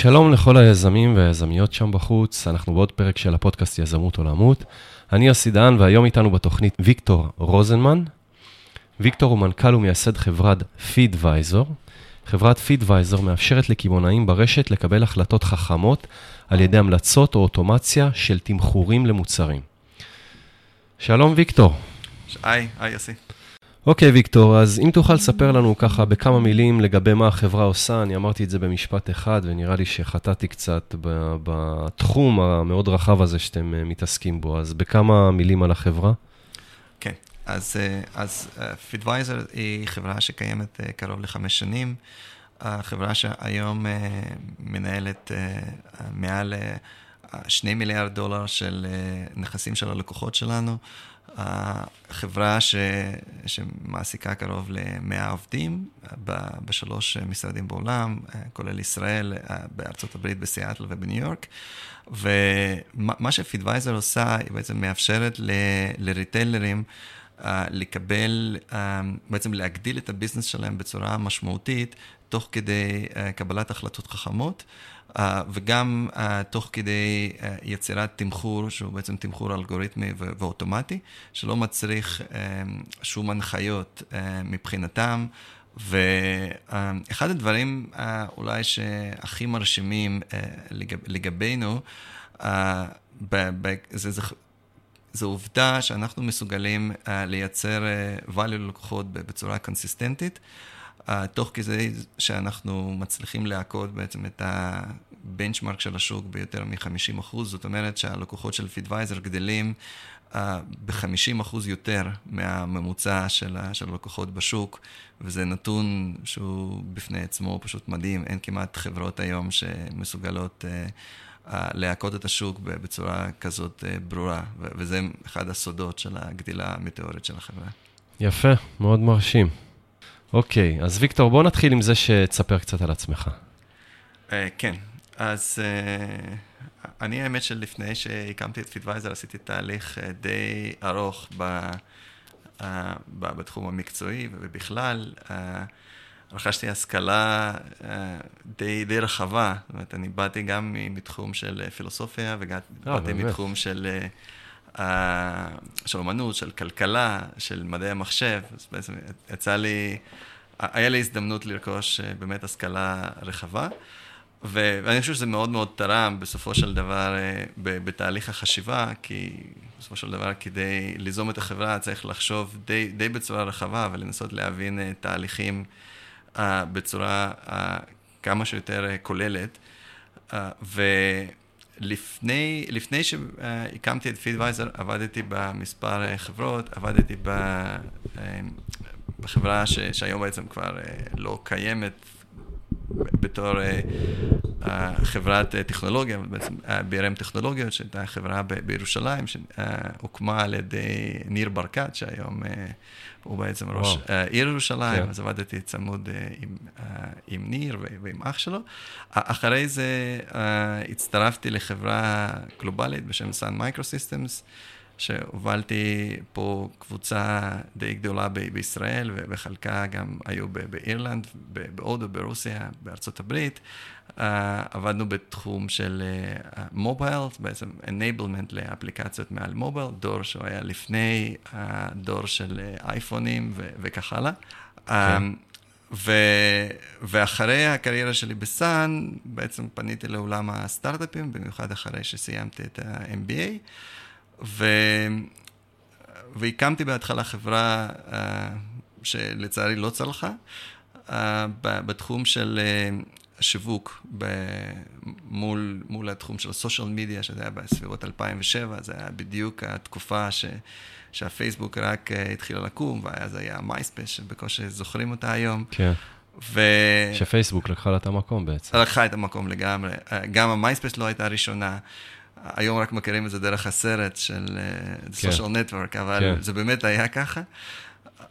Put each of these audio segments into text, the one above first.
שלום לכל היזמים והיזמיות שם בחוץ, אנחנו בעוד פרק של הפודקאסט יזמות עולמות. אני יוסי דהן והיום איתנו בתוכנית ויקטור רוזנמן. ויקטור הוא מנכ"ל ומייסד חברת פידוויזור. חברת פידוויזור מאפשרת לקמעונאים ברשת לקבל החלטות חכמות על ידי המלצות או אוטומציה של תמחורים למוצרים. שלום ויקטור. היי, היי יוסי. אוקיי, ויקטור, אז אם תוכל לספר לנו ככה בכמה מילים לגבי מה החברה עושה, אני אמרתי את זה במשפט אחד, ונראה לי שחטאתי קצת בתחום המאוד רחב הזה שאתם אה, מתעסקים בו, אז בכמה מילים על החברה? כן, אז, אה, אז פידוויזר אה, היא חברה שקיימת קרוב לחמש שנים, חברה שהיום מנהלת מעל שני מיליארד דולר של נכסים של הלקוחות שלנו. חברה ש, שמעסיקה קרוב ל-100 עובדים בשלוש משרדים בעולם, כולל ישראל, בארצות הברית, בסיאטל ובניו יורק. ומה שפידוויזר עושה, היא בעצם מאפשרת לריטיילרים לקבל, בעצם להגדיל את הביזנס שלהם בצורה משמעותית, תוך כדי קבלת החלטות חכמות. Uh, וגם uh, תוך כדי uh, יצירת תמחור, שהוא בעצם תמחור אלגוריתמי ואוטומטי, שלא מצריך uh, שום הנחיות uh, מבחינתם. ואחד הדברים uh, אולי שהכי מרשימים uh, לגב, לגבינו, uh, זה, זה, זו עובדה שאנחנו מסוגלים uh, לייצר uh, value ללקוחות בצורה קונסיסטנטית. תוך כדי שאנחנו מצליחים להכות בעצם את הבנצ'מרק של השוק ביותר מ-50 אחוז, זאת אומרת שהלקוחות של פידוויזר גדלים uh, ב-50 אחוז יותר מהממוצע של, של הלקוחות בשוק, וזה נתון שהוא בפני עצמו פשוט מדהים, אין כמעט חברות היום שמסוגלות uh, להכות את השוק בצורה כזאת ברורה, וזה אחד הסודות של הגדילה המטאורית של החברה. יפה, מאוד מרשים. אוקיי, אז ויקטור, בוא נתחיל עם זה שתספר קצת על עצמך. כן, אז uh, אני האמת שלפני שהקמתי את פידוויזר עשיתי תהליך uh, די ארוך ב, uh, ב, בתחום המקצועי ובכלל. Uh, רכשתי השכלה uh, די, די רחבה, זאת אומרת, אני באתי גם מתחום של פילוסופיה ובאתי מתחום של... Uh, של אומנות, של כלכלה, של מדעי המחשב, אז בעצם יצא לי, היה לי הזדמנות לרכוש uh, באמת השכלה רחבה, ואני חושב שזה מאוד מאוד תרם בסופו של דבר uh, בתהליך החשיבה, כי בסופו של דבר כדי ליזום את החברה צריך לחשוב די, די בצורה רחבה ולנסות להבין uh, תהליכים uh, בצורה uh, כמה שיותר uh, כוללת. Uh, ו... לפני, שהקמתי את פידוויזר, עבדתי במספר אה, חברות, עבדתי ב, אה, בחברה ש, שהיום בעצם כבר אה, לא קיימת בתור חברת טכנולוגיה, בעצם BRM טכנולוגיות, שהייתה חברה בירושלים, שהוקמה על ידי ניר ברקת, שהיום הוא בעצם ראש עיר ירושלים, כן. אז עבדתי צמוד עם, עם ניר ועם אח שלו. אחרי זה הצטרפתי לחברה גלובלית בשם Sun Microsystems, שהובלתי פה קבוצה די גדולה ב- בישראל, ובחלקה גם היו ב- באירלנד, בהודו, ברוסיה, בארצות הברית. Uh, עבדנו בתחום של מובייל, uh, בעצם enablement לאפליקציות מעל מובייל, דור שהוא היה לפני הדור של אייפונים ו- וכך הלאה. כן. Um, ו- ואחרי הקריירה שלי בסאן, בעצם פניתי לעולם הסטארט-אפים, במיוחד אחרי שסיימתי את ה-MBA. ו... והקמתי בהתחלה חברה uh, שלצערי לא צלחה, uh, בתחום של אה, שיווק, מול, מול התחום של ה social media, שזה היה בסביבות 2007, זה היה בדיוק התקופה ש... שהפייסבוק רק אה, התחילה לקום, ואז היה מייספייס, שבקושי זוכרים אותה היום. כן. ו... שפייסבוק לקחה לה את המקום בעצם. לקחה את המקום לגמרי. גם המייספייס לא הייתה ראשונה. היום רק מכירים את זה דרך הסרט של אה, כן. social network, אבל כן. זה באמת היה ככה.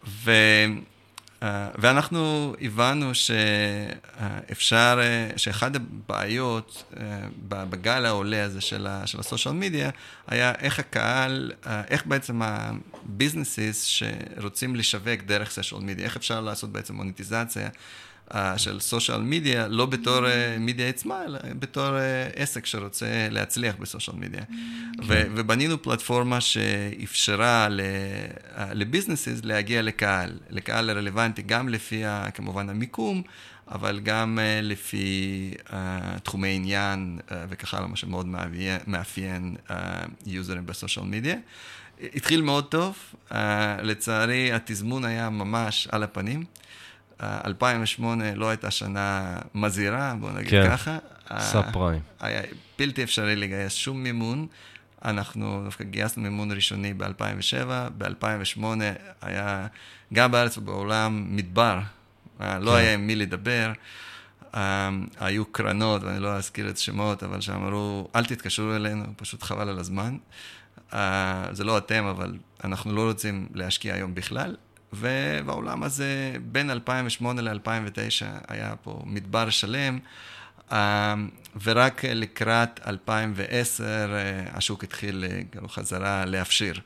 ו, uh, ואנחנו הבנו שאפשר, uh, שאחד הבעיות uh, בגל העולה הזה של, ה, של הסושיאל מדיה, היה איך הקהל, uh, איך בעצם הביזנסיס שרוצים לשווק דרך סושיאל מדיה, איך אפשר לעשות בעצם מוניטיזציה. של סושיאל מדיה, לא בתור מדיה עצמה, אלא בתור עסק שרוצה להצליח בסושיאל מדיה. כן. ובנינו פלטפורמה שאפשרה לביזנסס להגיע לקהל, לקהל רלוונטי, גם לפי כמובן המיקום, אבל גם uh, לפי uh, תחומי עניין uh, וכך הלאה, מה שמאוד מאפיין יוזרים בסושיאל מדיה. התחיל מאוד טוב, uh, לצערי התזמון היה ממש על הפנים. Uh, 2008 לא הייתה שנה מזהירה, בואו נגיד כן, ככה. סאב פריים. היה בלתי אפשרי לגייס שום מימון. אנחנו דווקא גייסנו מימון ראשוני ב-2007, ב-2008 היה גם בארץ ובעולם מדבר אה, לא כן. היה עם מי לדבר. אה, היו קרנות, ואני לא אזכיר את שמות, אבל שאמרו, אל תתקשרו אלינו, פשוט חבל על הזמן. אה, זה לא אתם, אבל אנחנו לא רוצים להשקיע היום בכלל. ובעולם הזה, בין 2008 ל-2009, היה פה מדבר שלם, ורק לקראת 2010 השוק התחיל חזרה להפשיר.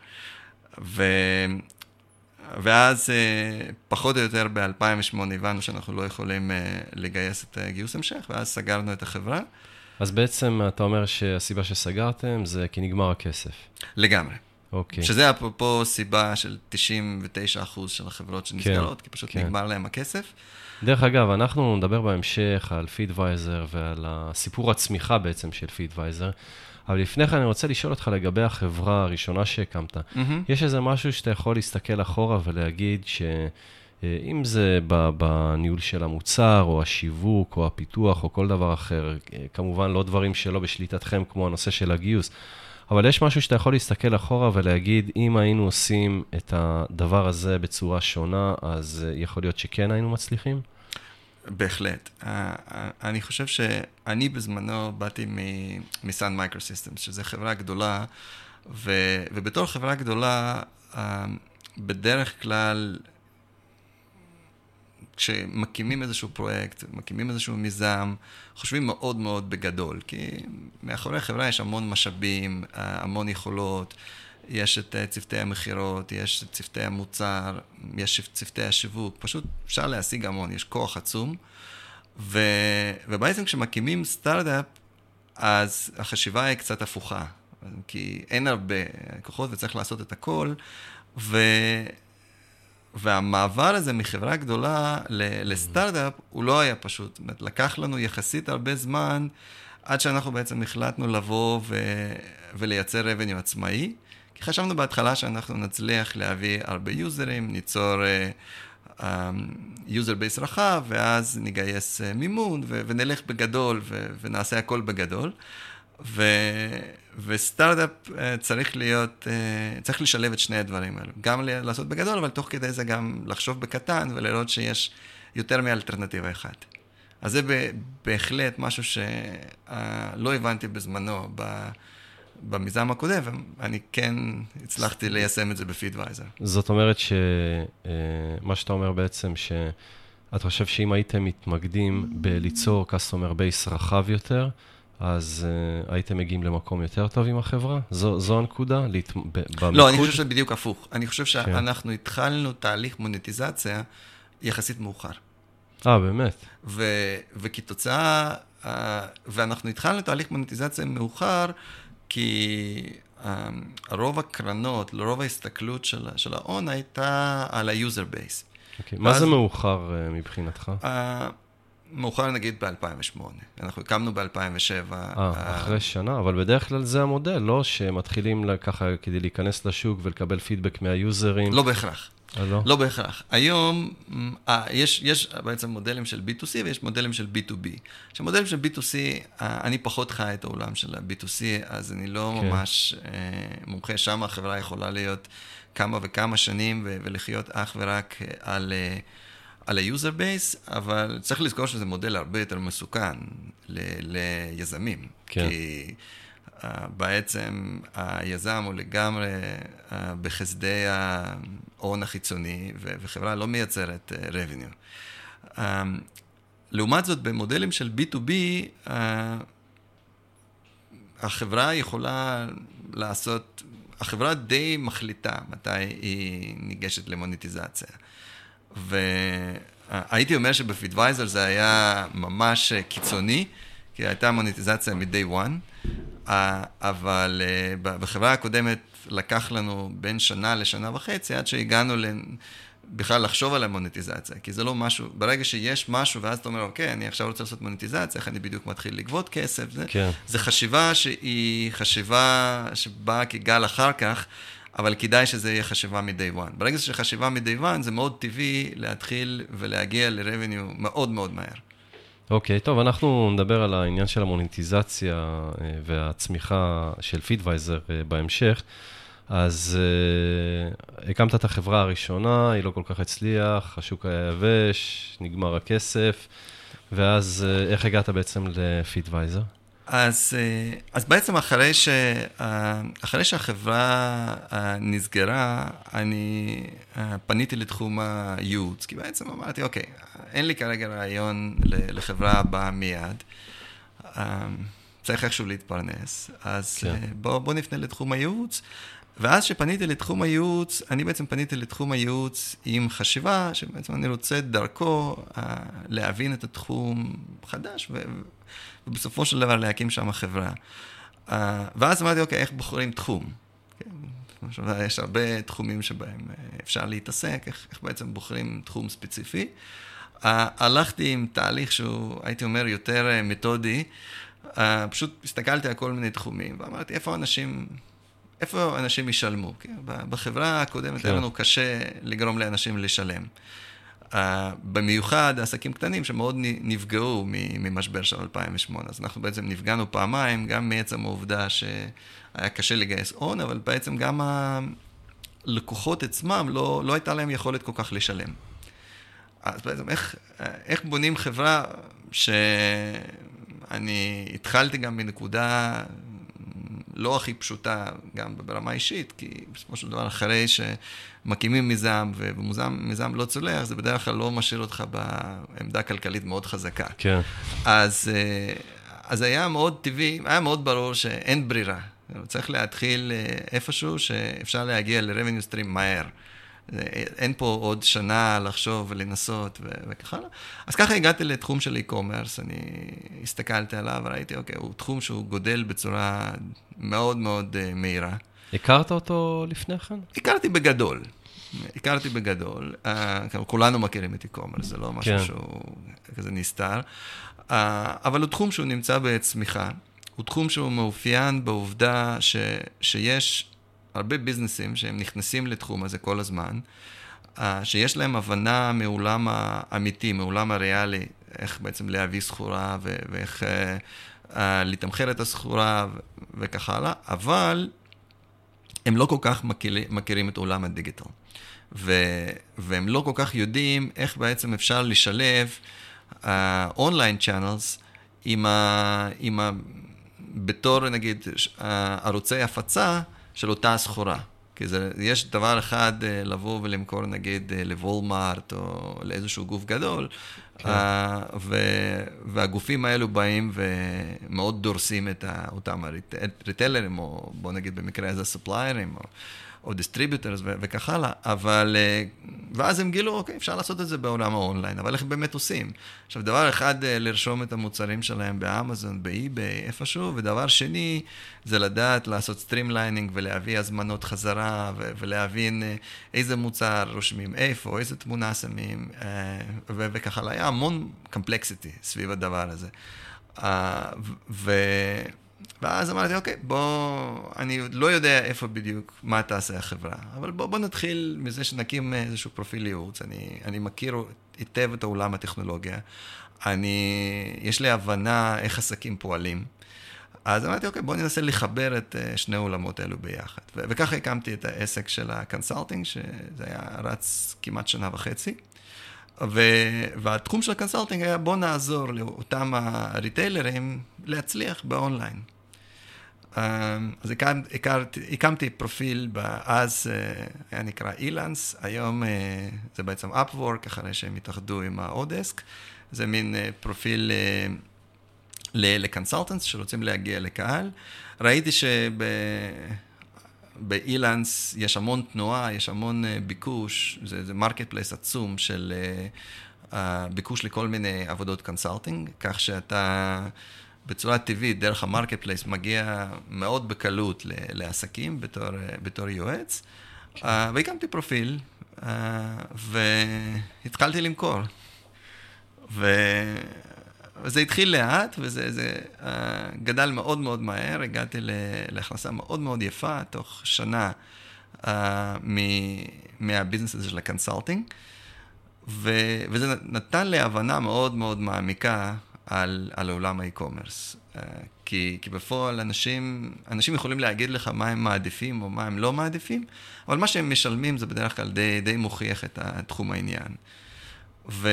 ואז אה, פחות או יותר ב-2008 הבנו שאנחנו לא יכולים אה, לגייס את גיוס המשך, ואז סגרנו את החברה. אז בעצם אתה אומר שהסיבה שסגרתם זה כי נגמר הכסף. לגמרי. אוקיי. שזה אפרופו סיבה של 99% של החברות שנסגרות, כן, כי פשוט כן. נגמר להם הכסף. דרך אגב, אנחנו נדבר בהמשך על פידוויזר ועל הסיפור הצמיחה בעצם של פידוויזר. אבל לפני כן אני רוצה לשאול אותך לגבי החברה הראשונה שהקמת. Mm-hmm. יש איזה משהו שאתה יכול להסתכל אחורה ולהגיד שאם אה, זה בניהול של המוצר, או השיווק, או הפיתוח, או כל דבר אחר, אה, כמובן לא דברים שלא בשליטתכם, כמו הנושא של הגיוס, אבל יש משהו שאתה יכול להסתכל אחורה ולהגיד, אם היינו עושים את הדבר הזה בצורה שונה, אז אה, יכול להיות שכן היינו מצליחים? בהחלט. Uh, uh, אני חושב שאני בזמנו באתי מ-Sun Microsystems, שזו חברה גדולה, ו, ובתור חברה גדולה, בדרך כלל, כשמקימים איזשהו פרויקט, מקימים איזשהו מיזם, חושבים מאוד מאוד בגדול, כי מאחורי החברה יש המון משאבים, המון יכולות. יש את אה, צוותי המכירות, יש את צוותי המוצר, יש את צוותי השיווק, פשוט אפשר להשיג המון, יש כוח עצום. ו... ובעצם כשמקימים סטארט-אפ, אז החשיבה היא קצת הפוכה, כי אין הרבה כוחות וצריך לעשות את הכל, ו... והמעבר הזה מחברה גדולה לסטארט-אפ הוא לא היה פשוט. זאת אומרת, לקח לנו יחסית הרבה זמן עד שאנחנו בעצם החלטנו לבוא ו... ולייצר revenue עצמאי. כי חשבנו בהתחלה שאנחנו נצליח להביא הרבה יוזרים, ניצור user uh, base um, רחב, ואז נגייס uh, מימון, ו- ונלך בגדול, ו- ונעשה הכל בגדול. ו- וסטארט-אפ uh, צריך להיות, uh, צריך לשלב את שני הדברים האלו. גם לעשות בגדול, אבל תוך כדי זה גם לחשוב בקטן ולראות שיש יותר מאלטרנטיבה אחת. אז זה בהחלט משהו שלא הבנתי בזמנו. במיזם הקודם, ואני כן הצלחתי ליישם את זה בפידוויזר. זאת אומרת שמה אה, שאתה אומר בעצם, שאתה חושב שאם הייתם מתמקדים בליצור customer base רחב יותר, אז uh, הייתם מגיעים למקום יותר טוב עם החברה? זו, זו הנקודה? להת... במיקוד? לא, אני חושב שזה בדיוק הפוך. אני חושב כן. שאנחנו כן. התחלנו תהליך מוניטיזציה יחסית מאוחר. אה, באמת? ו, וכתוצאה, uh, ואנחנו התחלנו תהליך מוניטיזציה מאוחר, כי um, רוב הקרנות, לרוב ההסתכלות של, של ההון הייתה על ה-user base. Okay. אוקיי, מה זה מאוחר uh, מבחינתך? Uh, מאוחר נגיד ב-2008. אנחנו הקמנו ב-2007. אה, אחרי שנה, אבל בדרך כלל זה המודל, לא? שמתחילים ככה כדי להיכנס לשוק ולקבל פידבק מהיוזרים. לא בהכרח. אה, לא? לא בהכרח. היום אה, יש, יש בעצם מודלים של B2C ויש מודלים של B2B. עכשיו, מודלים של B2C, אה, אני פחות חי את העולם של ה-B2C, אז אני לא כן. ממש אה, מומחה שם, החברה יכולה להיות כמה וכמה שנים ולחיות אך ורק על... אה, על ה-user base, אבל צריך לזכור שזה מודל הרבה יותר מסוכן ל- ליזמים. כן. כי uh, בעצם היזם הוא לגמרי uh, בחסדי ההון החיצוני, ו- וחברה לא מייצרת uh, revenue. Uh, לעומת זאת, במודלים של B2B, uh, החברה יכולה לעשות, החברה די מחליטה מתי היא ניגשת למוניטיזציה. ו... הייתי אומר שבפידוויזר זה היה ממש קיצוני, כי הייתה מוניטיזציה מ-day one, אבל בחברה הקודמת לקח לנו בין שנה לשנה וחצי עד שהגענו ל... בכלל לחשוב על המוניטיזציה, כי זה לא משהו, ברגע שיש משהו ואז אתה אומר, אוקיי, אני עכשיו רוצה לעשות מוניטיזציה, איך אני בדיוק מתחיל לגבות כסף, זה, כן. זה חשיבה שהיא חשיבה שבאה כגל אחר כך, אבל כדאי שזה יהיה חשיבה מ-day one. ברגע שזה חשיבה מ-day one, זה מאוד טבעי להתחיל ולהגיע ל-revenue מאוד מאוד מהר. אוקיי, okay, טוב, אנחנו נדבר על העניין של המוניטיזציה אה, והצמיחה של פידוויזר אה, בהמשך. אז uh, הקמת את החברה הראשונה, היא לא כל כך הצליח, השוק היה יבש, נגמר הכסף, ואז uh, איך הגעת בעצם לפיטוויזר? אז, uh, אז בעצם אחרי, ש, uh, אחרי שהחברה uh, נסגרה, אני פניתי לתחום הייעוץ, כי בעצם אמרתי, אוקיי, אין לי כרגע רעיון לחברה הבאה מיד. צריך איכשהו להתפרנס, אז כן. בואו בוא נפנה לתחום הייעוץ. ואז כשפניתי לתחום הייעוץ, אני בעצם פניתי לתחום הייעוץ עם חשיבה שבעצם אני רוצה דרכו להבין את התחום חדש, ו, ובסופו של דבר להקים שם חברה. Uh, ואז אמרתי, אוקיי, איך בוחרים תחום? כן, יש הרבה תחומים שבהם אה, אפשר להתעסק, איך, איך בעצם בוחרים תחום ספציפי. Uh, הלכתי עם תהליך שהוא, הייתי אומר, יותר מתודי. Uh, פשוט הסתכלתי על כל מיני תחומים, ואמרתי, איפה אנשים איפה אנשים ישלמו? כן? בחברה הקודמת כן. היה לנו קשה לגרום לאנשים לשלם. Uh, במיוחד עסקים קטנים שמאוד נפגעו ממשבר של 2008. אז אנחנו בעצם נפגענו פעמיים, גם מעצם העובדה שהיה קשה לגייס הון, אבל בעצם גם הלקוחות עצמם, לא, לא הייתה להם יכולת כל כך לשלם. אז בעצם איך, איך בונים חברה שאני התחלתי גם מנקודה לא הכי פשוטה, גם ברמה אישית, כי בסופו של דבר, אחרי שמקימים מיזם, ומיזם לא צולח, זה בדרך כלל לא משאיר אותך בעמדה כלכלית מאוד חזקה. כן. אז, אה, אז היה מאוד טבעי, היה מאוד ברור שאין ברירה. צריך להתחיל אה, איפשהו שאפשר להגיע ל-revenue stream מהר. אין פה עוד שנה לחשוב ולנסות וכך הלאה. אז ככה הגעתי לתחום של e-commerce, אני הסתכלתי עליו וראיתי, אוקיי, הוא תחום שהוא גודל בצורה מאוד מאוד uh, מהירה. הכרת אותו לפני כן? הכרתי בגדול. הכרתי בגדול, uh, כולנו מכירים את e-commerce, זה לא משהו כן. שהוא כזה נסתר, uh, אבל הוא תחום שהוא נמצא בצמיחה, הוא תחום שהוא מאופיין בעובדה ש, שיש הרבה ביזנסים שהם נכנסים לתחום הזה כל הזמן, אה, שיש להם הבנה מעולם האמיתי, מעולם הריאלי, איך בעצם להביא סחורה ואיך uh, לתמחר את הסחורה וכך הלאה, אבל הם לא כל כך מכירים, מכירים את עולם הדיגיטל. ו, והם לא כל כך יודעים איך בעצם אפשר לשלב online uh, channels עם ה... עם ה בתור נגיד ערוצי הפצה של אותה סחורה. כי זה, יש דבר אחד אה, לבוא ולמכור נגיד אה, ל-Walmart או לאיזשהו גוף גדול, כן. uh, ו, והגופים האלו באים ומאוד דורסים את אותם הריטלרים, או בוא נגיד במקרה הזה סופליירים, או... או distributors וכך הלאה, אבל, אה, ואז הם גילו, אוקיי, אפשר לעשות את זה בעולם האונליין, אבל איך באמת עושים? עכשיו, דבר אחד, אה, לרשום את המוצרים שלהם באמזון, באיביי, איפשהו, ודבר שני, זה לדעת לעשות streamlining ולהביא הזמנות חזרה, ולהבין אה, איזה מוצר רושמים איפה, איזה תמונה שמים, וכך הלאה. היה המון complexity סביב הדבר הזה. ו... ואז אמרתי, אוקיי, בוא, אני לא יודע איפה בדיוק, מה תעשה החברה, אבל בוא, בוא נתחיל מזה שנקים איזשהו פרופיל ייעוץ. אני, אני מכיר היטב את העולם הטכנולוגיה, אני, יש לי הבנה איך עסקים פועלים. אז אמרתי, אוקיי, בוא ננסה לחבר את אה, שני העולמות האלו ביחד. ו- וככה הקמתי את העסק של ה consulting, שזה היה רץ כמעט שנה וחצי. ו- והתחום של ה consulting היה בוא נעזור לאותם הריטיילרים להצליח באונליין. אמ, אז הקמתי פרופיל, אז אה, היה נקרא Elance, היום אה, זה בעצם Upwork, אחרי שהם התאחדו עם ה-oDesk. זה מין אה, פרופיל ל consultants שרוצים להגיע לקהל. ראיתי שב-Elance יש המון תנועה, יש המון ביקוש, זה marketplace עצום של ביקוש לכל מיני עבודות consulting, כך שאתה בצורה טבעית, דרך ה marketplace, מגיע מאוד בקלות לעסקים בתור, בתור יועץ. כן. והקמתי פרופיל, והתחלתי למכור. ו... וזה התחיל לאט, וזה זה, uh, גדל מאוד מאוד מהר, הגעתי להכנסה מאוד מאוד יפה, תוך שנה uh, מה business הזה של ה consulting, וזה נתן לי הבנה מאוד מאוד מעמיקה על, על עולם ה e-commerce. Uh, כי, כי בפועל אנשים, אנשים יכולים להגיד לך מה הם מעדיפים או מה הם לא מעדיפים, אבל מה שהם משלמים זה בדרך כלל די, די מוכיח את תחום העניין. ו...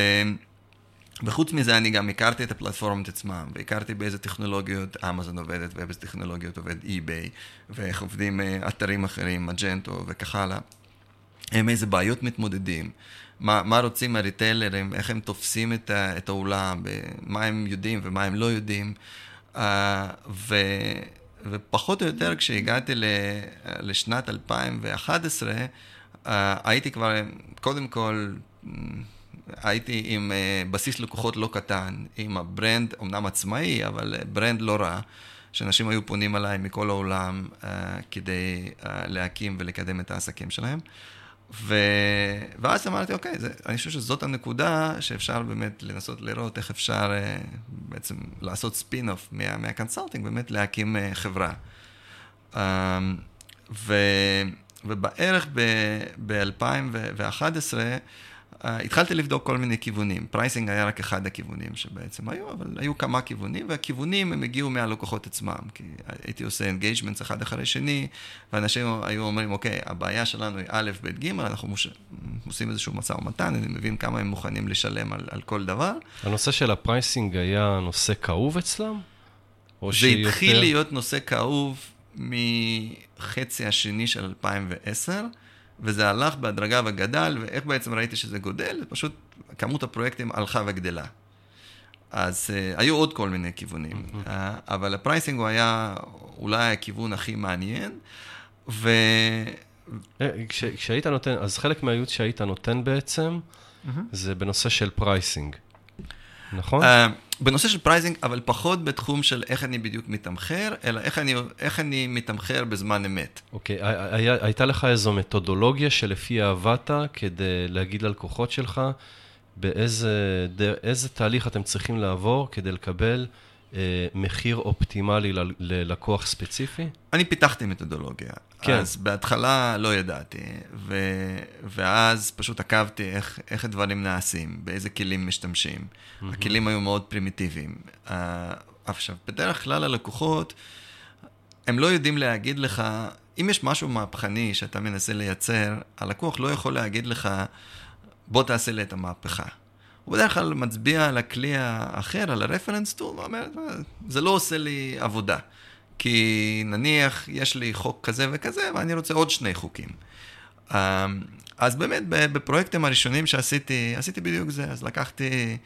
וחוץ מזה אני גם הכרתי את הפלטפורמות עצמם, והכרתי באיזה טכנולוגיות אמזון עובדת ואיזה טכנולוגיות עובד אי-ביי, ואיך עובדים אה, אתרים אחרים, מג'נטו וכך הלאה. עם איזה בעיות מתמודדים, מה, מה רוצים הריטיילרים, איך הם תופסים את, את האולם, מה הם יודעים ומה הם לא יודעים. Uh, ו, ופחות או יותר כשהגעתי לשנת 2011, uh, אה, הייתי כבר, קודם כל, הייתי עם uh, בסיס לקוחות לא קטן, עם ה brand, אמנם עצמאי, אבל brand לא רע, שאנשים היו פונים אליי מכל העולם uh, כדי uh, להקים ולקדם את העסקים שלהם. ו... ואז אמרתי, אוקיי, זה, אני חושב שזאת הנקודה שאפשר באמת לנסות לראות איך אפשר uh, בעצם לעשות ספין-אוף מה, מה consulting, באמת להקים uh, חברה. Um, ו... ובערך ב-2011, ב- Uh, התחלתי לבדוק כל מיני כיוונים. pricing היה רק אחד הכיוונים שבעצם היו, אבל היו כמה כיוונים, והכיוונים הם הגיעו מהלקוחות עצמם. כי הייתי עושה engagements אחד אחרי שני, ואנשים היו אומרים, אוקיי, הבעיה שלנו היא א', ב', ג', אנחנו מוש... עושים איזשהו משא ומתן, אני מבין כמה הם מוכנים לשלם על, על כל דבר. הנושא של ה pricing היה נושא כאוב אצלם? זה שיותר... התחיל להיות נושא כאוב מחצי השני של 2010. וזה הלך בהדרגה וגדל, ואיך בעצם ראיתי שזה גודל? פשוט כמות הפרויקטים הלכה וגדלה. אז uh, היו עוד כל מיני כיוונים, mm-hmm. uh, אבל ה pricing הוא היה אולי הכיוון הכי מעניין, ו... אה, כש, כשהיית נותן, אז חלק מהייעוץ שהיית נותן בעצם, mm-hmm. זה בנושא של pricing, נכון? Uh, בנושא של pricing, אבל פחות בתחום של איך אני בדיוק מתמחר, אלא איך אני, איך אני מתמחר בזמן אמת. אוקיי, okay, הייתה לך איזו מתודולוגיה שלפיה עבדת כדי להגיד ללקוחות שלך באיזה איזה תהליך אתם צריכים לעבור כדי לקבל מחיר אופטימלי ל, ללקוח ספציפי? אני פיתחתי מתודולוגיה. כן. אז בהתחלה לא ידעתי, ו, ואז פשוט עקבתי איך, איך הדברים נעשים, באיזה כלים משתמשים. Mm-hmm. הכלים היו מאוד פרימיטיביים. Uh, עכשיו, בדרך כלל הלקוחות, הם לא יודעים להגיד לך, אם יש משהו מהפכני שאתה מנסה לייצר, הלקוח לא יכול להגיד לך, בוא תעשה לי את המהפכה. הוא בדרך כלל מצביע על הכלי האחר, על הרפרנס טול, ואומר, זה לא עושה לי עבודה. כי נניח יש לי חוק כזה וכזה, ואני רוצה עוד שני חוקים. אמ, אז באמת, בפרויקטים הראשונים שעשיתי, עשיתי בדיוק זה. אז לקחתי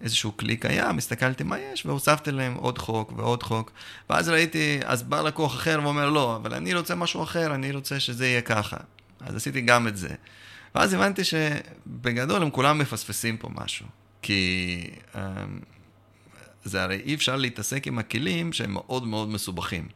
איזשהו כלי קיים, הסתכלתי מה יש, והוספתי להם עוד חוק ועוד חוק. ואז ראיתי, אז בא לקוח אחר ואומר, לא, אבל אני רוצה משהו אחר, אני רוצה שזה יהיה ככה. אז עשיתי גם את זה. ואז הבנתי שבגדול הם כולם מפספסים פה משהו. כי אמ, זה הרי אי אפשר להתעסק עם הכלים שהם מאוד מאוד מסובכים.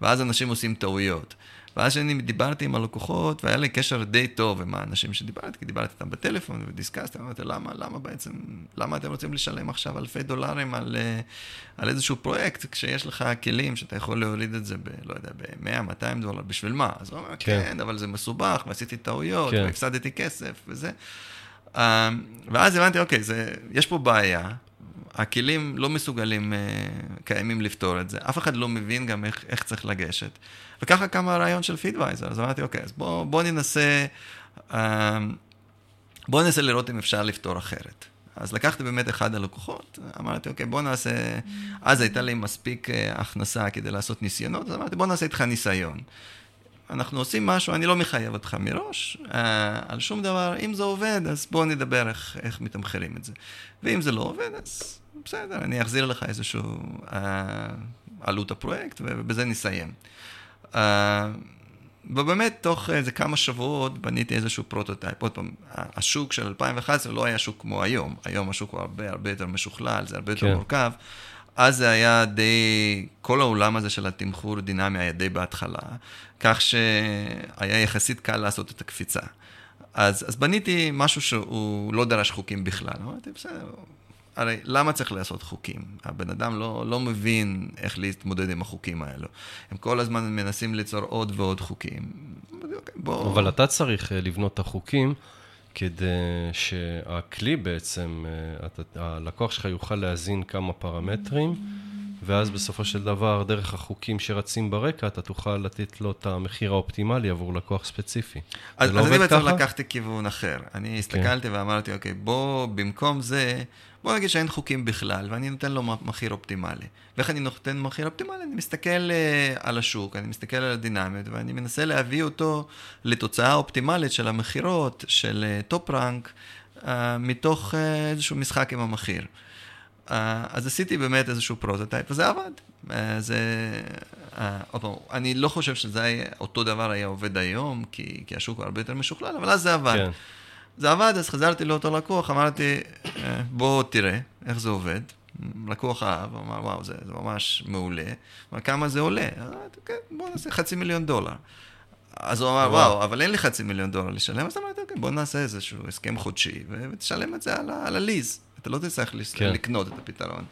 ואז אנשים עושים טעויות. ואז כשאני דיברתי עם הלקוחות, והיה לי קשר די טוב עם האנשים שדיברתי, כי דיברתי איתם בטלפון ודיסקסתי, אמרתי, למה, למה בעצם, למה אתם רוצים לשלם עכשיו אלפי דולרים על, אה, על איזשהו פרויקט, כשיש לך כלים שאתה יכול להוריד את זה ב, לא יודע, ב-100, 200 דולר, בשביל מה? אז הוא אומר, כן, כן אבל זה מסובך, ועשיתי טעויות, כן. והפסדתי כסף, וזה. אה, ואז הבנתי, אוקיי, זה, יש פה בעיה, הכלים לא מסוגלים, אה, קיימים לפתור את זה. אף אחד לא מבין גם איך, איך צריך לגשת. וככה קם הרעיון של פידוויזר. אז אמרתי, אוקיי, אז בואו בוא ננסה, אה, בואו ננסה לראות אם אפשר לפתור אחרת. אז לקחתי באמת אחד הלקוחות, אמרתי, אוקיי, בוא נעשה... אז הייתה לי מספיק אה, הכנסה כדי לעשות ניסיונות, אז אמרתי, בוא נעשה איתך ניסיון. אנחנו עושים משהו, אני לא מחייב אותך מראש אה, על שום דבר, אם זה עובד, אז בואו נדבר איך, איך מתמחרים את זה. ואם זה לא עובד, אז בסדר, אני אחזיר לך איזשהו אה, עלות הפרויקט, ובזה נסיים. אה, ובאמת, תוך איזה כמה שבועות בניתי איזשהו prototype. עוד פעם, השוק של 2011 לא היה שוק כמו היום. היום השוק הוא הרבה הרבה יותר משוכלל, זה הרבה יותר כן. מורכב. אז זה היה די, כל העולם הזה של התמחור דינמי היה די בהתחלה, כך שהיה יחסית קל לעשות את הקפיצה. אז, אז בניתי משהו שהוא לא דרש חוקים בכלל. אמרתי, בסדר, הרי למה צריך לעשות חוקים? הבן אדם לא, לא מבין איך להתמודד עם החוקים האלו. הם כל הזמן מנסים ליצור עוד ועוד חוקים. "אוקיי, בוא... אבל אתה צריך אה, לבנות את החוקים כדי שהכלי בעצם, אה, אתה- הלקוח שלך יוכל להזין כמה פרמטרים, ואז בסופו של דבר, דרך החוקים שרצים ברקע, אתה תוכל לתת לו את המחיר האופטימלי עבור לקוח ספציפי. אז, לא אז אני עובד בעצם? לקחתי כיוון אחר. אני הסתכלתי ואמרתי, אוקיי, בוא, במקום זה, בוא נגיד שאין חוקים בכלל, ואני נותן לו מחיר אופטימלי. ואיך אני נותן מחיר אופטימלי? אני מסתכל אה, על השוק, אני מסתכל על הדינמיות, ואני מנסה להביא אותו לתוצאה אופטימלית של המכירות, של top rank, מתוך אה, איזשהו משחק עם המחיר. אה, אז עשיתי באמת איזשהו prototype, וזה עבד. אה, זה... אה, אני לא חושב שזה היה, אותו דבר היה עובד היום, כי, כי השוק הוא הרבה יותר משוכלל, אבל אז זה עבד. כן, זה עבד, אז חזרתי לאותו לקוח, אמרתי, אה, בוא תראה איך זה עובד. לקוח אהב, אמר, וואו, זה, זה ממש מעולה. אמר, כמה זה עולה? אמרתי, כן, בוא נעשה חצי מיליון דולר. אז הוא אמר, וואו. אבל אין לי חצי מיליון דולר לשלם, אז אמרתי, אוקיי, בוא נעשה איזשהו הסכם חודשי, ותשלם את זה על, ה lease. אתה לא תצטרך כן. לקנות את הפתרון.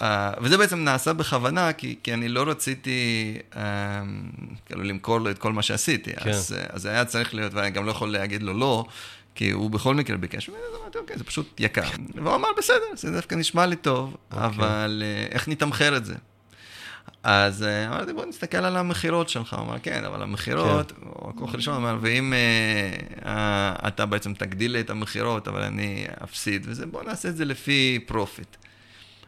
Uh, וזה בעצם נעשה בכוונה, כי, כי אני לא רציתי um, כאילו למכור לו את כל מה שעשיתי. כן. אז, uh, אז היה צריך להיות, ואני גם לא יכול להגיד לו לא, כי הוא בכל מקרה ביקש. ואז אמרתי, אוקיי, זה פשוט יקר. והוא אמר, בסדר, זה דווקא נשמע לי טוב, אוקיי. אבל uh, איך נתמחר את זה? אז uh, אמרתי, בוא נסתכל על המכירות שלך. הוא אמר, כן, אבל המכירות, הוא הכוח הראשון אמר, ואם uh, אתה בעצם תגדיל לי את המכירות, אבל אני אפסיד, וזה, בוא נעשה את זה לפי profit.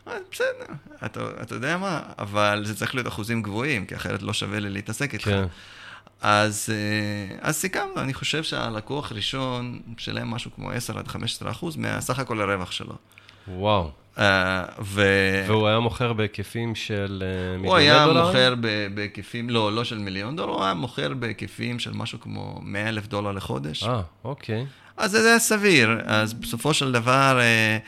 אז בסדר, אתה, אתה יודע מה, אבל זה צריך להיות אחוזים גבוהים, כי אחרת לא שווה לי להתעסק איתך. כן. אז, אה, אז סיכמנו, אני חושב שהלקוח הראשון משלם משהו כמו 10 עד 15 אחוז מהסך הכל הרווח שלו. וואו. אה, ו... והוא היה מוכר בהיקפים של אה, הוא מיליוני היה דולרים? מוכר בהיקפים, לא, לא של מיליון דולר, הוא היה מוכר בהיקפים של משהו כמו 100 אלף דולר לחודש. אה, אוקיי. אז זה היה סביר, אז בסופו של דבר, אה,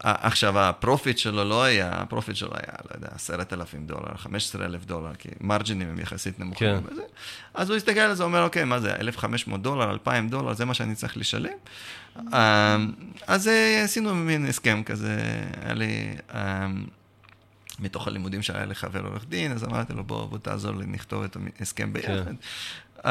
עכשיו ה profit שלו לא היה, ה profit שלו היה, לא יודע, עשרת אלפים דולר, חמש עשרה אלף דולר, כי margin ים הם יחסית נמוכים. כן. וזה. אז הוא הסתכל על זה, אומר, אוקיי, מה זה, 1,500 דולר, 2,000 דולר, זה מה שאני צריך לשלם? אה, אז אה, עשינו מין הסכם כזה, היה לי... אה, מתוך הלימודים שהיה לי חבר עורך דין, אז אמרתי לו, בוא, בוא תעזור לי, נכתוב את ההסכם ביחד. כן. Uh,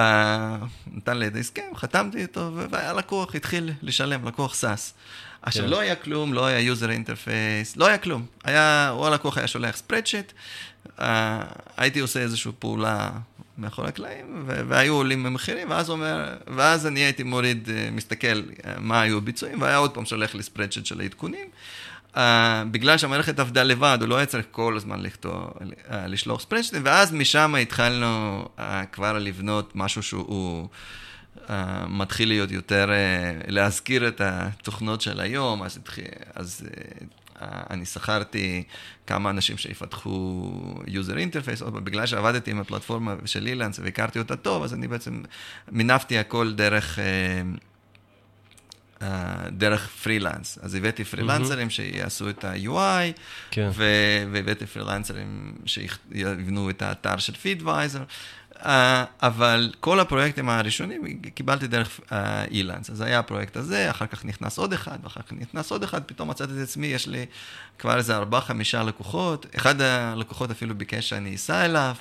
נתן לי את ההסכם, חתמתי איתו, והלקוח התחיל לשלם, לקוח SaaS. עכשיו, כן. לא היה כלום, לא היה user interface, לא היה כלום. היה, או הלקוח היה שולח ספרדשיט, uh, הייתי עושה איזושהי פעולה מאחורי הקלעים, והיו עולים במחירים, ואז, אומר, ואז אני הייתי מוריד, uh, מסתכל מה היו הביצועים, והיה עוד פעם שולח לי ספרדשיט של העדכונים. Uh, בגלל שהמערכת עבדה לבד, הוא לא היה צריך כל הזמן לכתוב, uh, לשלוח ספרדשיטים, ואז משם התחלנו uh, כבר לבנות משהו שהוא uh, מתחיל להיות יותר, uh, להזכיר את התוכנות של היום, אז, התחיל, אז uh, אני שכרתי כמה אנשים שיפתחו user interface, עוד בגלל שעבדתי עם הפלטפורמה של אילנס והכרתי אותה טוב, אז אני בעצם מינפתי הכל דרך... Uh, Uh, דרך פרילנס. אז הבאתי פרילנסרים שיעשו את ה-UI, כן. ו- והבאתי פרילנסרים שיבנו את האתר של פידוויזר, uh, אבל כל הפרויקטים הראשונים קיבלתי דרך Elance. אז היה הפרויקט הזה, אחר כך נכנס עוד אחד, ואחר כך נכנס עוד אחד, פתאום מצאתי את עצמי, יש לי כבר איזה ארבעה, חמישה לקוחות, אחד הלקוחות אפילו ביקש שאני אסע אליו.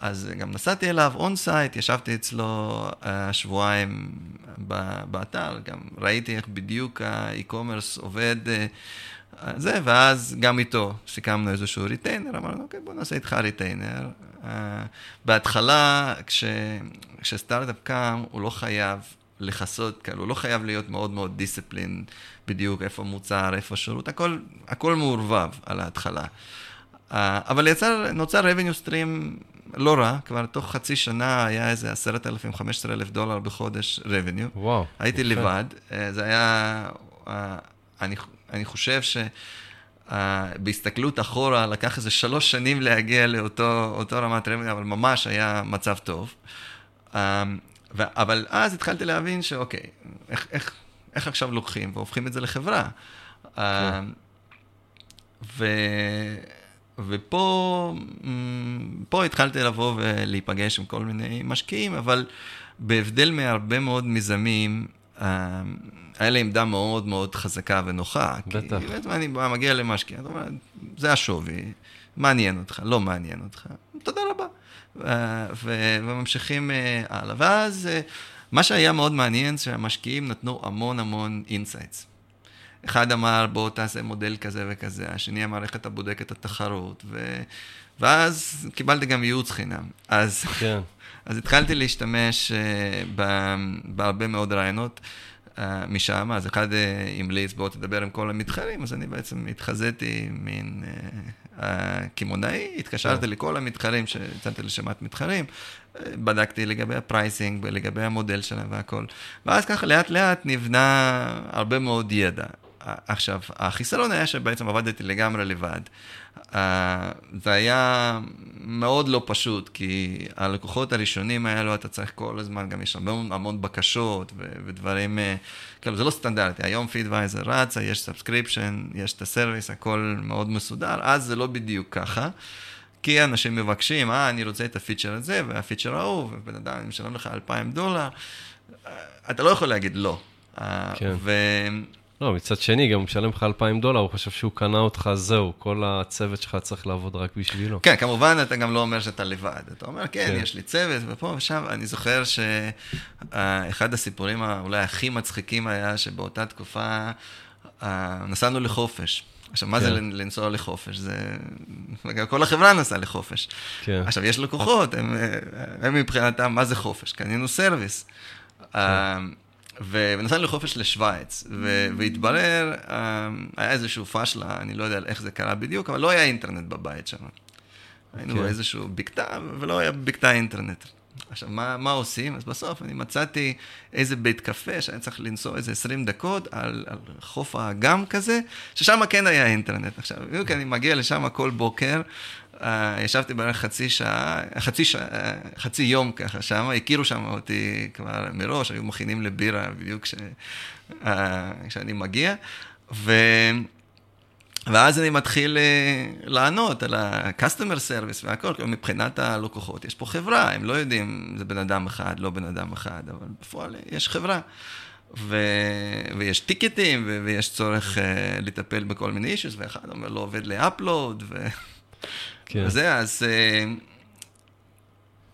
אז גם נסעתי אליו on-site, ישבתי אצלו uh, שבועיים באתר, גם ראיתי איך בדיוק ה e-commerce עובד, uh, זה, ואז גם איתו סיכמנו איזשהו retainer, אמרנו, אוקיי, בוא נעשה איתך retainer. Uh, בהתחלה, כש, כשסטארט-אפ קם, הוא לא חייב לכסות, כאילו, הוא לא חייב להיות מאוד מאוד דיסציפלין, בדיוק איפה מוצר, איפה שירות, הכל, הכל מעורבב על ההתחלה. Uh, אבל יצר, נוצר revenue stream לא רע, כבר תוך חצי שנה היה איזה עשרת אלפים, חמש עשרה אלף דולר בחודש revenue. וואו. הייתי יפה. לבד, uh, זה היה, uh, אני, אני חושב שבהסתכלות אחורה לקח איזה שלוש שנים להגיע לאותו רמת revenue, אבל ממש היה מצב טוב. ו- אבל אז התחלתי להבין שאוקיי, איך, איך, איך עכשיו לוקחים והופכים את זה לחברה? כן. ו... ופה פה התחלתי לבוא ולהיפגש עם כל מיני משקיעים, אבל בהבדל מהרבה מאוד מיזמים, אה, היה לי עמדה מאוד מאוד חזקה ונוחה. בטח. כי באמת אני מגיע למשקיע, אתה אומר, זה השווי, מעניין אותך, לא מעניין אותך, תודה רבה. אה, וממשיכים אה, הלאה. ואז מה שהיה מאוד מעניין, שהמשקיעים נתנו המון המון insights. אחד אמר, בוא תעשה מודל כזה וכזה, השני אמר, איך אתה בודק את התחרות, ו... ואז קיבלתי גם ייעוץ חינם. אז, כן. אז התחלתי להשתמש uh, בהרבה מאוד רעיונות uh, משם, אז אחד uh, המליץ, בוא תדבר עם כל המתחרים, אז אני בעצם התחזיתי מין uh, קמעונאי, התקשרתי כן. לכל המתחרים, שיצאתי לשמת מתחרים, בדקתי לגבי ה pricing ולגבי המודל שלהם והכל. ואז ככה לאט לאט נבנה הרבה מאוד ידע. עכשיו, החיסרון היה שבעצם עבדתי לגמרי לבד. אה, זה היה מאוד לא פשוט, כי הלקוחות הראשונים האלו, אתה צריך כל הזמן, גם יש המון, המון בקשות ודברים, אה, כאילו זה לא סטנדרטי, היום Feedvisor רצה, יש subscription, יש את ה service, הכל מאוד מסודר, אז זה לא בדיוק ככה. כי אנשים מבקשים, אה, אני רוצה את ה feature הזה וה feature ההוא, ובן אדם, אני משלם לך 2,000 דולר, אה, אתה לא יכול להגיד לא. כן. ו... לא, מצד שני, גם הוא משלם לך 2,000 דולר, הוא חושב שהוא קנה אותך, זהו, כל הצוות שלך צריך לעבוד רק בשבילו. כן, כמובן, אתה גם לא אומר שאתה לבד. אתה אומר, כן, כן. יש לי צוות, ופה ושם. אני זוכר שאחד הסיפורים אולי הכי מצחיקים היה שבאותה תקופה אה, נסענו לחופש. עכשיו, מה כן. זה לנסוע לחופש? זה... כל החברה נסעה לחופש. כן. עכשיו, יש לקוחות, הם, הם מבחינתם, מה זה חופש? קנינו סרוויס. כן. ונסענו לחופש לשוויץ, ו- והתברר, אה, היה איזשהו פשלה, אני לא יודע איך זה קרה בדיוק, אבל לא היה אינטרנט בבית שם. היינו okay. אוקיי. באיזשהו בקתה, ולא היה בקתה אינטרנט. עכשיו, מה, מה עושים? אז בסוף אני מצאתי איזה בית קפה שאני צריך לנסוע איזה 20 דקות על, על חוף האגם כזה, ששם כן היה אינטרנט. עכשיו, בדיוק אני מגיע לשם כל בוקר, ישבתי בערך חצי שעה, חצי, שעה, חצי יום ככה שם, הכירו שם אותי כבר מראש, היו מכינים לבירה בדיוק כש, uh, כשאני מגיע, ו... ואז אני מתחיל לענות על ה-customer service והכל, מבחינת הלקוחות, יש פה חברה, הם לא יודעים, זה בן אדם אחד, לא בן אדם אחד, אבל בפועל יש חברה. ו... ויש טיקטים, ו... ויש צורך uh, לטפל בכל מיני אישוס, ואחד אומר לא עובד לאפלוד, ו... כן. וזה, אז... אה,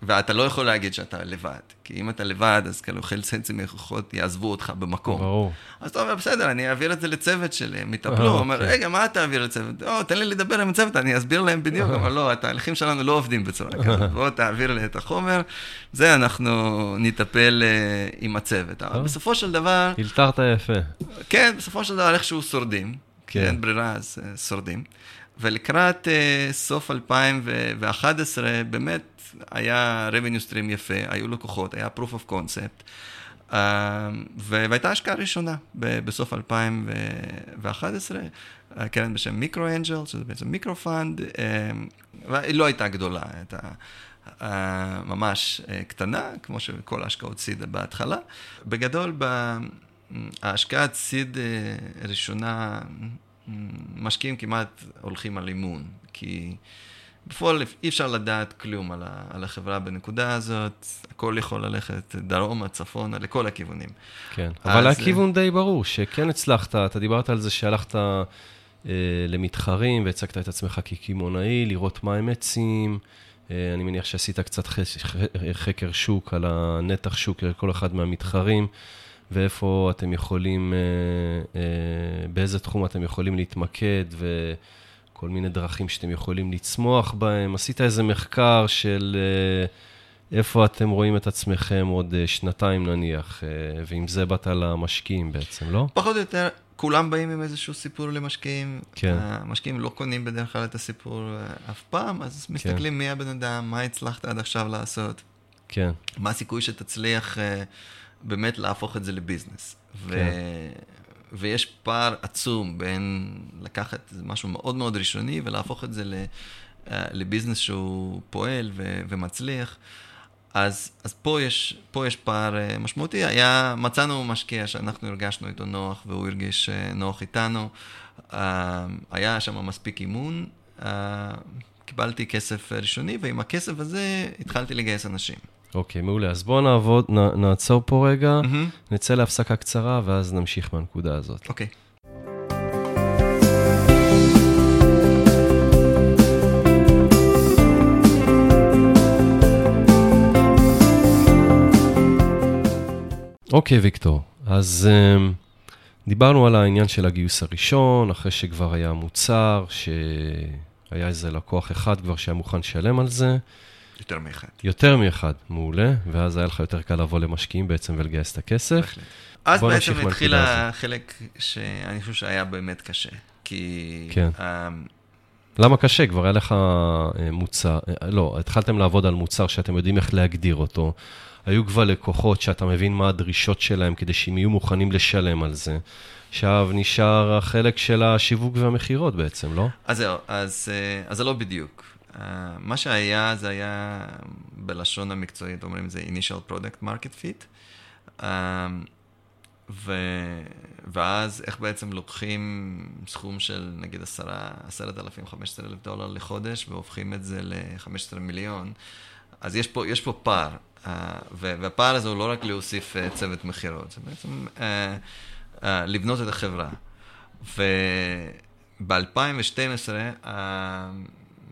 ואתה לא יכול להגיד שאתה לבד, כי אם אתה לבד, אז כאילו חלק מהלקוחות יעזבו אותך במקום. ברור. אז אתה אומר, בסדר, אני אעביר את זה לצוות שלי, הם יטפלו, הוא אומר, אוקיי. רגע, מה אתה אעביר לצוות? או, תן לי לדבר עם הצוות, אני אסביר להם בדיוק, אבל לא, התהליכים שלנו לא עובדים בצורה כזאת, בוא תעביר לי את החומר, זה אנחנו נטפל אה, עם הצוות. אבל בסופו של דבר... הלתרת יפה. כן, בסופו של דבר איכשהו שורדים, כן. אין ברירה, אז אה, שורדים. ולקראת uh, סוף 2011, באמת היה revenue stream יפה, היו לקוחות, היה proof of concept, uh, והייתה השקעה ראשונה ב- בסוף 2011, קרן בשם Micro Angel, שזה בעצם micro fund, והיא לא הייתה גדולה, הייתה uh, ממש uh, קטנה, כמו שכל ההשקעות סיד בהתחלה. בגדול, ההשקעת סיד uh, ראשונה, משקיעים כמעט הולכים על אימון, כי בפועל אי אפשר לדעת כלום על, ה, על החברה בנקודה הזאת, הכל יכול ללכת דרומה, צפונה, לכל הכיוונים. כן, אבל אז... הכיוון די ברור, שכן הצלחת, אתה דיברת על זה שהלכת אה, למתחרים והצגת את עצמך כקמעונאי, לראות מה הם עצים. אה, אני מניח שעשית קצת חקר שוק על הנתח שוק לכל אחד מהמתחרים. ואיפה אתם יכולים, אה, אה, באיזה תחום אתם יכולים להתמקד, וכל מיני דרכים שאתם יכולים לצמוח בהם. עשית איזה מחקר של אה, איפה אתם רואים את עצמכם עוד שנתיים נניח, ועם זה באת למשקיעים בעצם, לא? פחות או יותר. כולם באים עם איזשהו סיפור למשקיעים. כן. המשקיעים לא קונים בדרך כלל את הסיפור אף פעם, אז כן. מסתכלים מי הבן אדם, מה הצלחת עד עכשיו לעשות. כן. מה הסיכוי שתצליח באמת להפוך את זה לביזנס. כן. ו... ויש פער עצום בין לקחת משהו מאוד מאוד ראשוני ולהפוך את זה ל... אה, לביזנס שהוא פועל ו... ומצליח. אז, אז פה, יש, פה יש פער uh, משמעותי. היה, מצאנו משקיע שאנחנו הרגשנו איתו נוח והוא הרגיש uh, נוח איתנו. היה שם מספיק אימון. קיבלתי כסף ראשוני, ועם הכסף הזה התחלתי לגייס אנשים. אוקיי, okay, מעולה. אז בואו נעבוד, נ, נעצור פה רגע, mm-hmm. נצא להפסקה קצרה, ואז נמשיך מהנקודה הזאת. אוקיי. Okay. אוקיי, ויקטור, אז um, דיברנו על העניין של הגיוס הראשון, אחרי שכבר היה מוצר, שהיה איזה לקוח אחד כבר שהיה מוכן לשלם על זה. יותר מאחד. יותר מאחד, מעולה, ואז היה לך יותר קל לבוא למשקיעים בעצם ולגייס את הכסף. בהחלט. אז בעצם התחיל החלק שאני חושב שהיה באמת קשה, כי... כן. Um, למה קשה? כבר היה לך אה, מוצר, אה, לא, התחלתם לעבוד על מוצר שאתם יודעים איך להגדיר אותו. היו כבר לקוחות שאתה מבין מה הדרישות שלהם כדי שהם יהיו מוכנים לשלם על זה. עכשיו נשאר החלק של השיווק והמכירות בעצם, לא? אז זהו, אז, אה, אז זה לא בדיוק. מה שהיה, זה היה בלשון המקצועית, אומרים זה initial product market fit. ו... ואז איך בעצם לוקחים סכום של נגיד עשרה, עשרת אלפים, חמשת עשרה אלף דולר לחודש והופכים את זה לחמש עשרה מיליון, אז יש פה, יש פה פער. Uh, והפער הזה הוא לא רק להוסיף צוות מכירות, זה בעצם לבנות את החברה. וב-2012 uh,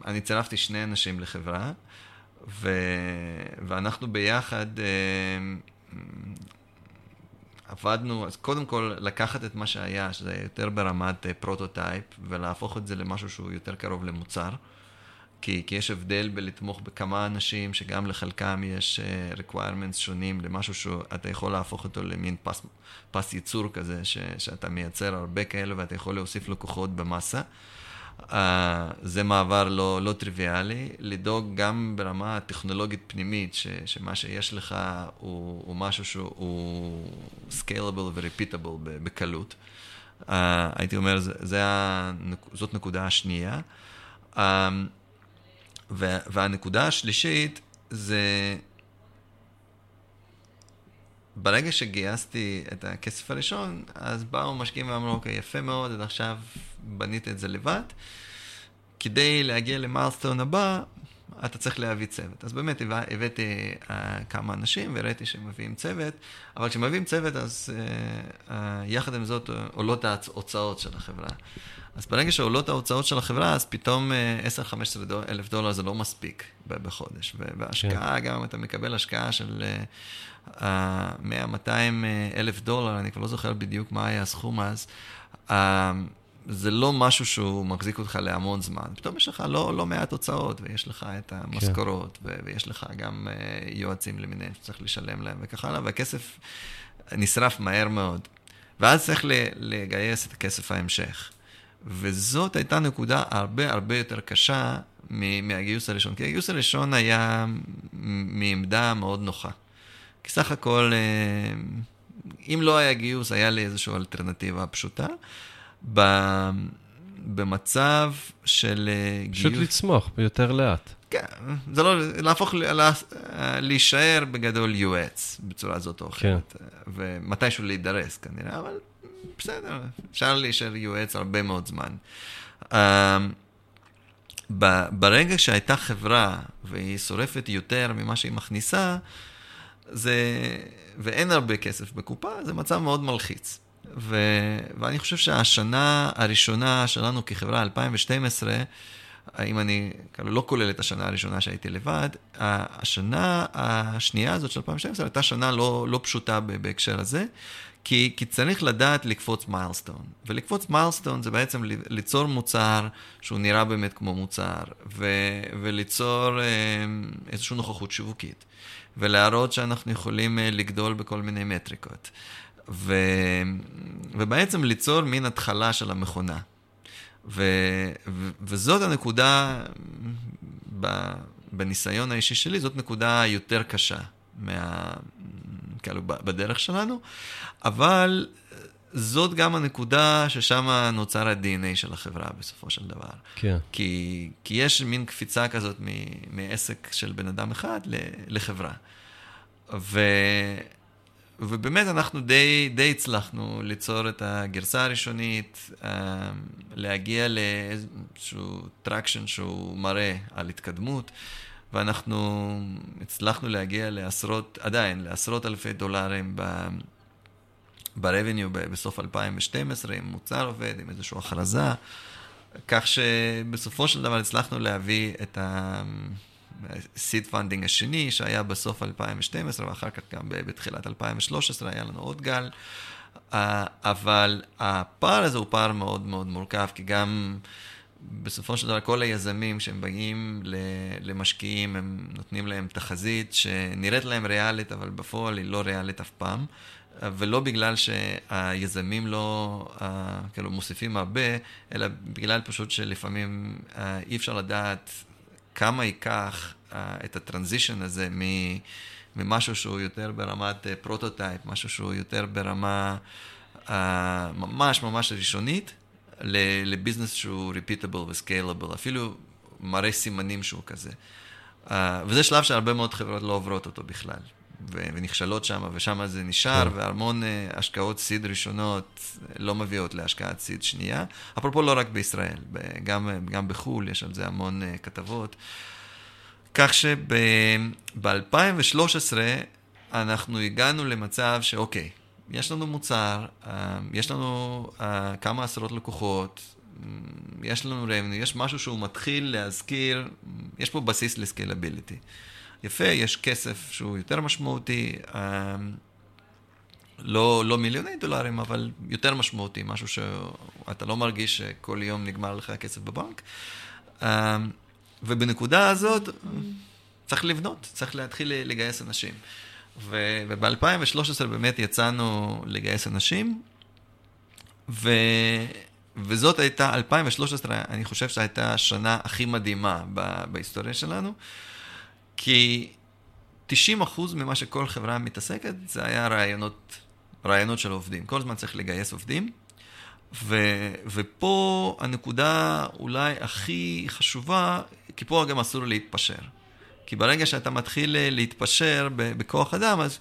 אני צירפתי שני אנשים לחברה, ו... ואנחנו ביחד uh, עבדנו, אז קודם כל לקחת את מה שהיה, שזה יותר ברמת prototype, ולהפוך את זה למשהו שהוא יותר קרוב למוצר. כי, כי יש הבדל בלתמוך בכמה אנשים, שגם לחלקם יש uh, requirements שונים למשהו שאתה יכול להפוך אותו למין פס, פס ייצור כזה, ש, שאתה מייצר הרבה כאלה ואתה יכול להוסיף לקוחות במסה. Uh, זה מעבר לא, לא טריוויאלי, לדאוג גם ברמה הטכנולוגית פנימית, ש, שמה שיש לך הוא, הוא משהו שהוא scalable ו-repeatable בקלות. Uh, הייתי אומר, זה, זה, זאת נקודה השנייה. Uh, והנקודה השלישית זה, ברגע שגייסתי את הכסף הראשון, אז באו משקיעים ואמרו, אוקיי, יפה מאוד, עד עכשיו בנית את זה לבד. כדי להגיע למיילסטון הבא, אתה צריך להביא צוות. אז באמת הבאתי uh, כמה אנשים וראיתי שהם מביאים צוות, אבל כשמביאים צוות, אז uh, uh, יחד עם זאת עולות ההוצאות של החברה. אז ברגע שעולות ההוצאות של החברה, אז פתאום 10-15 דול, אלף דולר זה לא מספיק בחודש. והשקעה, כן. גם אם אתה מקבל השקעה של uh, 100-200 אלף דולר, אני כבר לא זוכר בדיוק מה היה הסכום אז, זה לא משהו שהוא מחזיק אותך להמון זמן. פתאום יש לך לא, לא מעט הוצאות, ויש לך את המשכורות, כן. ויש לך גם uh, יועצים למיניהם שצריך לשלם להם וכך הלאה, והכסף נשרף מהר מאוד. ואז צריך לגייס את הכסף ההמשך. וזאת הייתה נקודה הרבה הרבה יותר קשה מהגיוס הראשון. כי הגיוס הראשון היה מעמדה מאוד נוחה. כי סך הכל, אה, אם לא היה גיוס, היה לי איזושהי אלטרנטיבה פשוטה. במצב של אה, גיוס... פשוט לצמוח יותר לאט. כן, זה לא, להפוך, לה, להישאר בגדול יועץ בצורה זאת או אחרת. כן. ומתישהו להידרס כנראה, אבל בסדר, אפשר להישאר יועץ הרבה מאוד זמן. Uh, ברגע שהייתה חברה והיא שורפת יותר ממה שהיא מכניסה, זה, ואין הרבה כסף בקופה, זה מצב מאוד מלחיץ. ו, ואני חושב שהשנה הראשונה שלנו כחברה, 2012, אם אני כאילו לא כולל את השנה הראשונה שהייתי לבד, השנה השנייה הזאת של 2012 הייתה שנה לא, לא פשוטה בהקשר הזה, כי, כי צריך לדעת לקפוץ מיילסטון. ולקפוץ מיילסטון זה בעצם ליצור מוצר שהוא נראה באמת כמו מוצר, ו, וליצור אה, איזושהי נוכחות שיווקית, ולהראות שאנחנו יכולים אה, לגדול בכל מיני מטריקות. ו, ובעצם ליצור מין התחלה של המכונה. ו, ו, וזאת הנקודה, ב, בניסיון האישי שלי, זאת נקודה יותר קשה מה, כאילו, בדרך שלנו, אבל זאת גם הנקודה ששם נוצר ה-DNA של החברה בסופו של דבר. כן. כי, כי יש מין קפיצה כזאת מ- מעסק של בן אדם אחד ל- לחברה. ו... ובאמת אנחנו די, די הצלחנו ליצור את הגרסה הראשונית, אה, להגיע לאיזשהו traction שהוא מראה על התקדמות, ואנחנו הצלחנו להגיע לעשרות, עדיין, לעשרות אלפי דולרים ב... ב-revenue בסוף 2012, עם מוצר עובד, עם איזושהי הכרזה, כך שבסופו של דבר הצלחנו להביא את ה-seed funding השני, שהיה בסוף 2012, ואחר כך גם בתחילת 2013 היה לנו עוד גל. אבל הפער הזה הוא פער מאוד מאוד מורכב, כי גם בסופו של דבר כל היזמים שהם באים למשקיעים, הם נותנים להם תחזית שנראית להם ריאלית, אבל בפועל היא לא ריאלית אף פעם. ולא בגלל שהיזמים לא אה, כאילו מוסיפים הרבה, אלא בגלל פשוט שלפעמים אה, אי אפשר לדעת כמה ייקח אה, את הטרנזישן הזה ממשהו שהוא יותר ברמת prototype, משהו שהוא יותר ברמה ממש ממש ראשונית, ל business שהוא repeatable ו scalable, אפילו מראה סימנים שהוא כזה. וזה שלב שהרבה מאוד חברות לא עוברות אותו בכלל. ונכשלות שם, ושם זה נשאר, כן. והמון uh, השקעות seed ראשונות לא מביאות להשקעת seed שנייה. אפרופו לא רק בישראל, גם, גם בחו"ל יש על זה המון uh, כתבות. כך שב-2013 אנחנו הגענו למצב שאוקיי, יש לנו מוצר, uh, יש לנו uh, כמה עשרות לקוחות, יש לנו רמנו, יש משהו שהוא מתחיל להזכיר, יש פה בסיס לסקיילביליטי. יפה, יש כסף שהוא יותר משמעותי, אמ, לא, לא מיליוני דולרים, אבל יותר משמעותי, משהו שאתה לא מרגיש שכל יום נגמר לך הכסף בבנק. אמ, ובנקודה הזאת צריך לבנות, צריך להתחיל לגייס אנשים. וב-2013 באמת יצאנו לגייס אנשים, ו... וזאת הייתה, 2013, אני חושב שהייתה השנה הכי מדהימה בהיסטוריה שלנו. כי 90% ממה שכל חברה מתעסקת, זה היה רעיונות, רעיונות של עובדים. כל הזמן צריך לגייס עובדים. ו, ופה הנקודה אולי הכי חשובה, כי פה גם אסור להתפשר. כי ברגע שאתה מתחיל להתפשר בכוח אדם, אז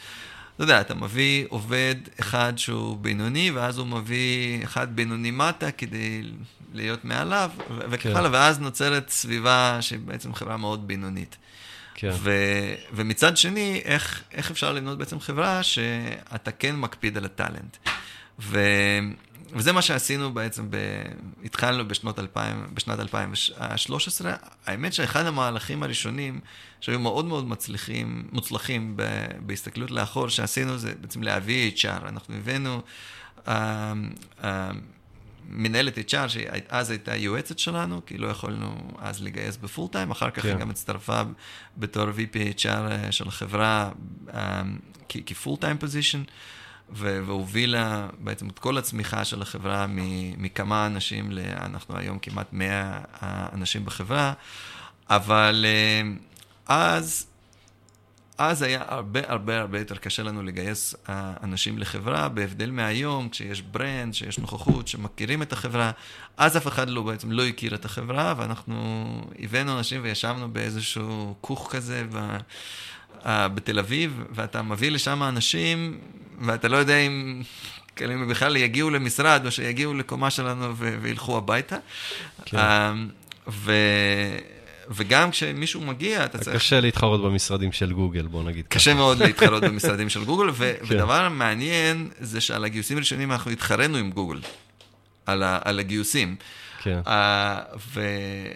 אתה יודע, אתה מביא עובד אחד שהוא בינוני, ואז הוא מביא אחד בינוני מטה כדי להיות מעליו, וכך כן. הלאה, ואז נוצרת סביבה שהיא בעצם חברה מאוד בינונית. כן. ו, ומצד שני, איך, איך אפשר לבנות בעצם חברה שאתה כן מקפיד על הטאלנט. ו, וזה מה שעשינו בעצם, ב... התחלנו בשנות 2000, בשנת 2013. האמת שאחד המהלכים הראשונים שהיו מאוד מאוד מצליחים, מוצלחים ב... בהסתכלות לאחור, שעשינו זה בעצם להביא HR. אנחנו הבאנו... Uh, uh, מנהלת HR, שאז הייתה יועצת שלנו, כי לא יכולנו אז לגייס בפול טיים, אחר כך כן. היא גם הצטרפה בתור VP HR אה, של החברה אה, כ full time position, והובילה בעצם את כל הצמיחה של החברה מכמה אנשים, אנחנו היום כמעט 100 אה, אנשים בחברה, אבל אז אז היה הרבה הרבה הרבה יותר קשה לנו לגייס אה, אנשים לחברה, בהבדל מהיום, כשיש brand, שיש נוכחות, שמכירים את החברה, אז אף אחד לא, בעצם לא הכיר את החברה, ואנחנו הבאנו אנשים וישבנו באיזשהו כוך כזה ב, uh, בתל אביב, ואתה מביא לשם אנשים, ואתה לא יודע אם... אם הם בכלל יגיעו למשרד, או שיגיעו לקומה שלנו וילכו הביתה. כן. Uh, ו... וגם כשמישהו מגיע, אתה צריך... קשה להתחרות במשרדים של גוגל, בוא נגיד קשה ככה. מאוד להתחרות במשרדים של גוגל, ו- כן. ודבר מעניין זה שעל הגיוסים הראשונים אנחנו התחרנו עם גוגל, על, ה- על הגיוסים. כן. Uh, ו-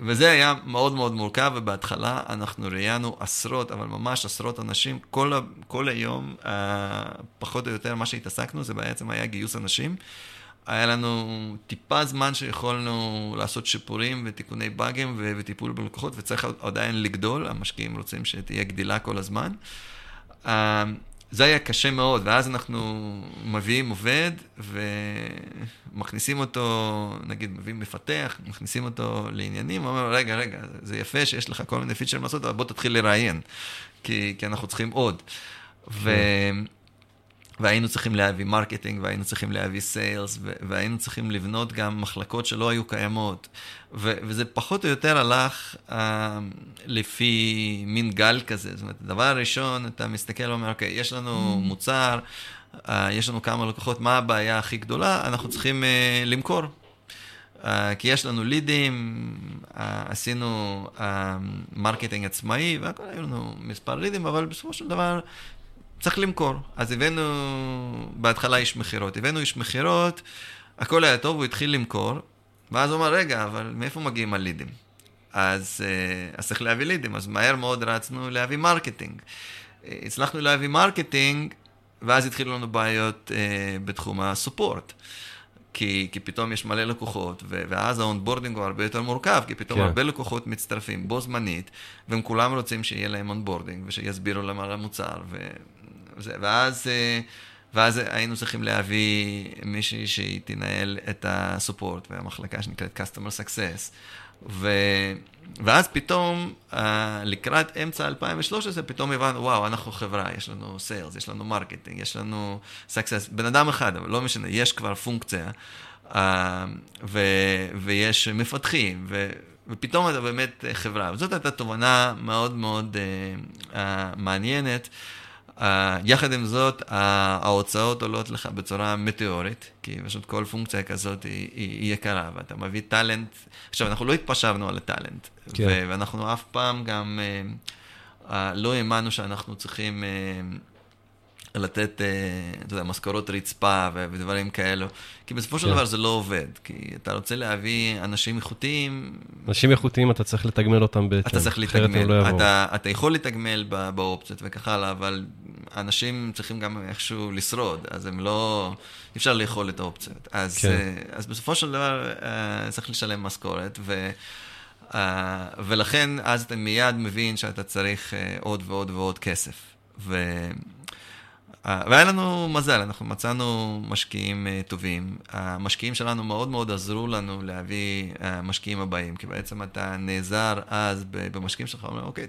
וזה היה מאוד מאוד מורכב, ובהתחלה אנחנו ראיינו עשרות, אבל ממש עשרות אנשים. כל, ה- כל היום, uh, פחות או יותר, מה שהתעסקנו זה בעצם היה גיוס אנשים. היה לנו טיפה זמן שיכולנו לעשות שיפורים ותיקוני באגים וטיפול בלקוחות, וצריך עדיין לגדול, המשקיעים רוצים שתהיה גדילה כל הזמן. אה, זה היה קשה מאוד, ואז אנחנו מביאים עובד ומכניסים אותו, נגיד מביאים מפתח, מכניסים אותו לעניינים, הוא אומר, רגע, רגע, זה יפה שיש לך כל מיני פיצ'רים לעשות, אבל בוא תתחיל לראיין, כי, כי אנחנו צריכים עוד. ו... והיינו צריכים להביא marketing, והיינו צריכים להביא sales, והיינו צריכים לבנות גם מחלקות שלא היו קיימות. ו- וזה פחות או יותר הלך uh, לפי מין גל כזה. זאת אומרת, הדבר הראשון, אתה מסתכל ואומר, אוקיי, יש לנו mm. מוצר, uh, יש לנו כמה לקוחות, מה הבעיה הכי גדולה? אנחנו צריכים uh, למכור. Uh, כי יש לנו לידים, uh, עשינו uh, marketing עצמאי, והכל היו לנו מספר לידים, אבל בסופו של דבר צריך למכור. אז הבאנו, בהתחלה איש מכירות. הבאנו איש מכירות, הכל היה טוב, הוא התחיל למכור, ואז הוא אמר, רגע, אבל מאיפה מגיעים הלידים? אז, אה, אז צריך להביא לידים, אז מהר מאוד רצנו להביא marketing. אה, הצלחנו להביא marketing, ואז התחילו לנו בעיות אה, בתחום ה support. כי, כי פתאום יש מלא לקוחות, ו, ואז ה onboarding הוא הרבה יותר מורכב, כי פתאום כן. הרבה לקוחות מצטרפים בו זמנית, והם כולם רוצים שיהיה להם onboarding, ושיסבירו להם על המוצר, ו, זה, ואז, אה, ואז היינו צריכים להביא מישהי שהיא תנהל את ה support והמחלקה שנקראת Customer Success. ו... ואז פתאום, uh, לקראת אמצע 2013, פתאום הבנו, וואו, אנחנו חברה, יש לנו sales, יש לנו marketing, יש לנו סקסס, בן אדם אחד, אבל לא משנה, יש כבר פונקציה, uh, ו... ויש מפתחים, ו... ופתאום אתה באמת חברה. וזאת הייתה תובנה מאוד מאוד מעניינת. Uh, יחד עם זאת, ההוצאות עולות לך בצורה מטאורית, כי פשוט כל פונקציה כזאת היא, היא, יקרה, ואתה מביא טאלנט. עכשיו, אנחנו לא התפשרנו על הטאלנט, כן. ואנחנו אף פעם גם uh, uh, לא האמנו שאנחנו צריכים... לתת, אה, אתה יודע, משכורות רצפה ודברים כאלו. כי בסופו של כן. דבר זה לא עובד. כי אתה רוצה להביא אנשים איכותיים... אנשים איכותיים, אתה צריך לתגמל אותם בהתאם. אתה צריך לתגמל. לא אתה, אתה יכול לתגמל באופציות וכך הלאה, אבל אנשים צריכים גם איכשהו לשרוד, אז הם לא... אי אפשר לאכול את האופציות. אז, כן. אה, אז בסופו של דבר אה, צריך לשלם משכורת, ו... Uh, ולכן אז אתה מיד מבין שאתה צריך uh, עוד ועוד ועוד כסף. ו... אה, והיה לנו מזל, אנחנו מצאנו משקיעים אה, טובים. המשקיעים שלנו מאוד מאוד עזרו לנו להביא אה, משקיעים הבאים, כי בעצם אתה נעזר אז במשקיעים שלך, אומר, אוקיי,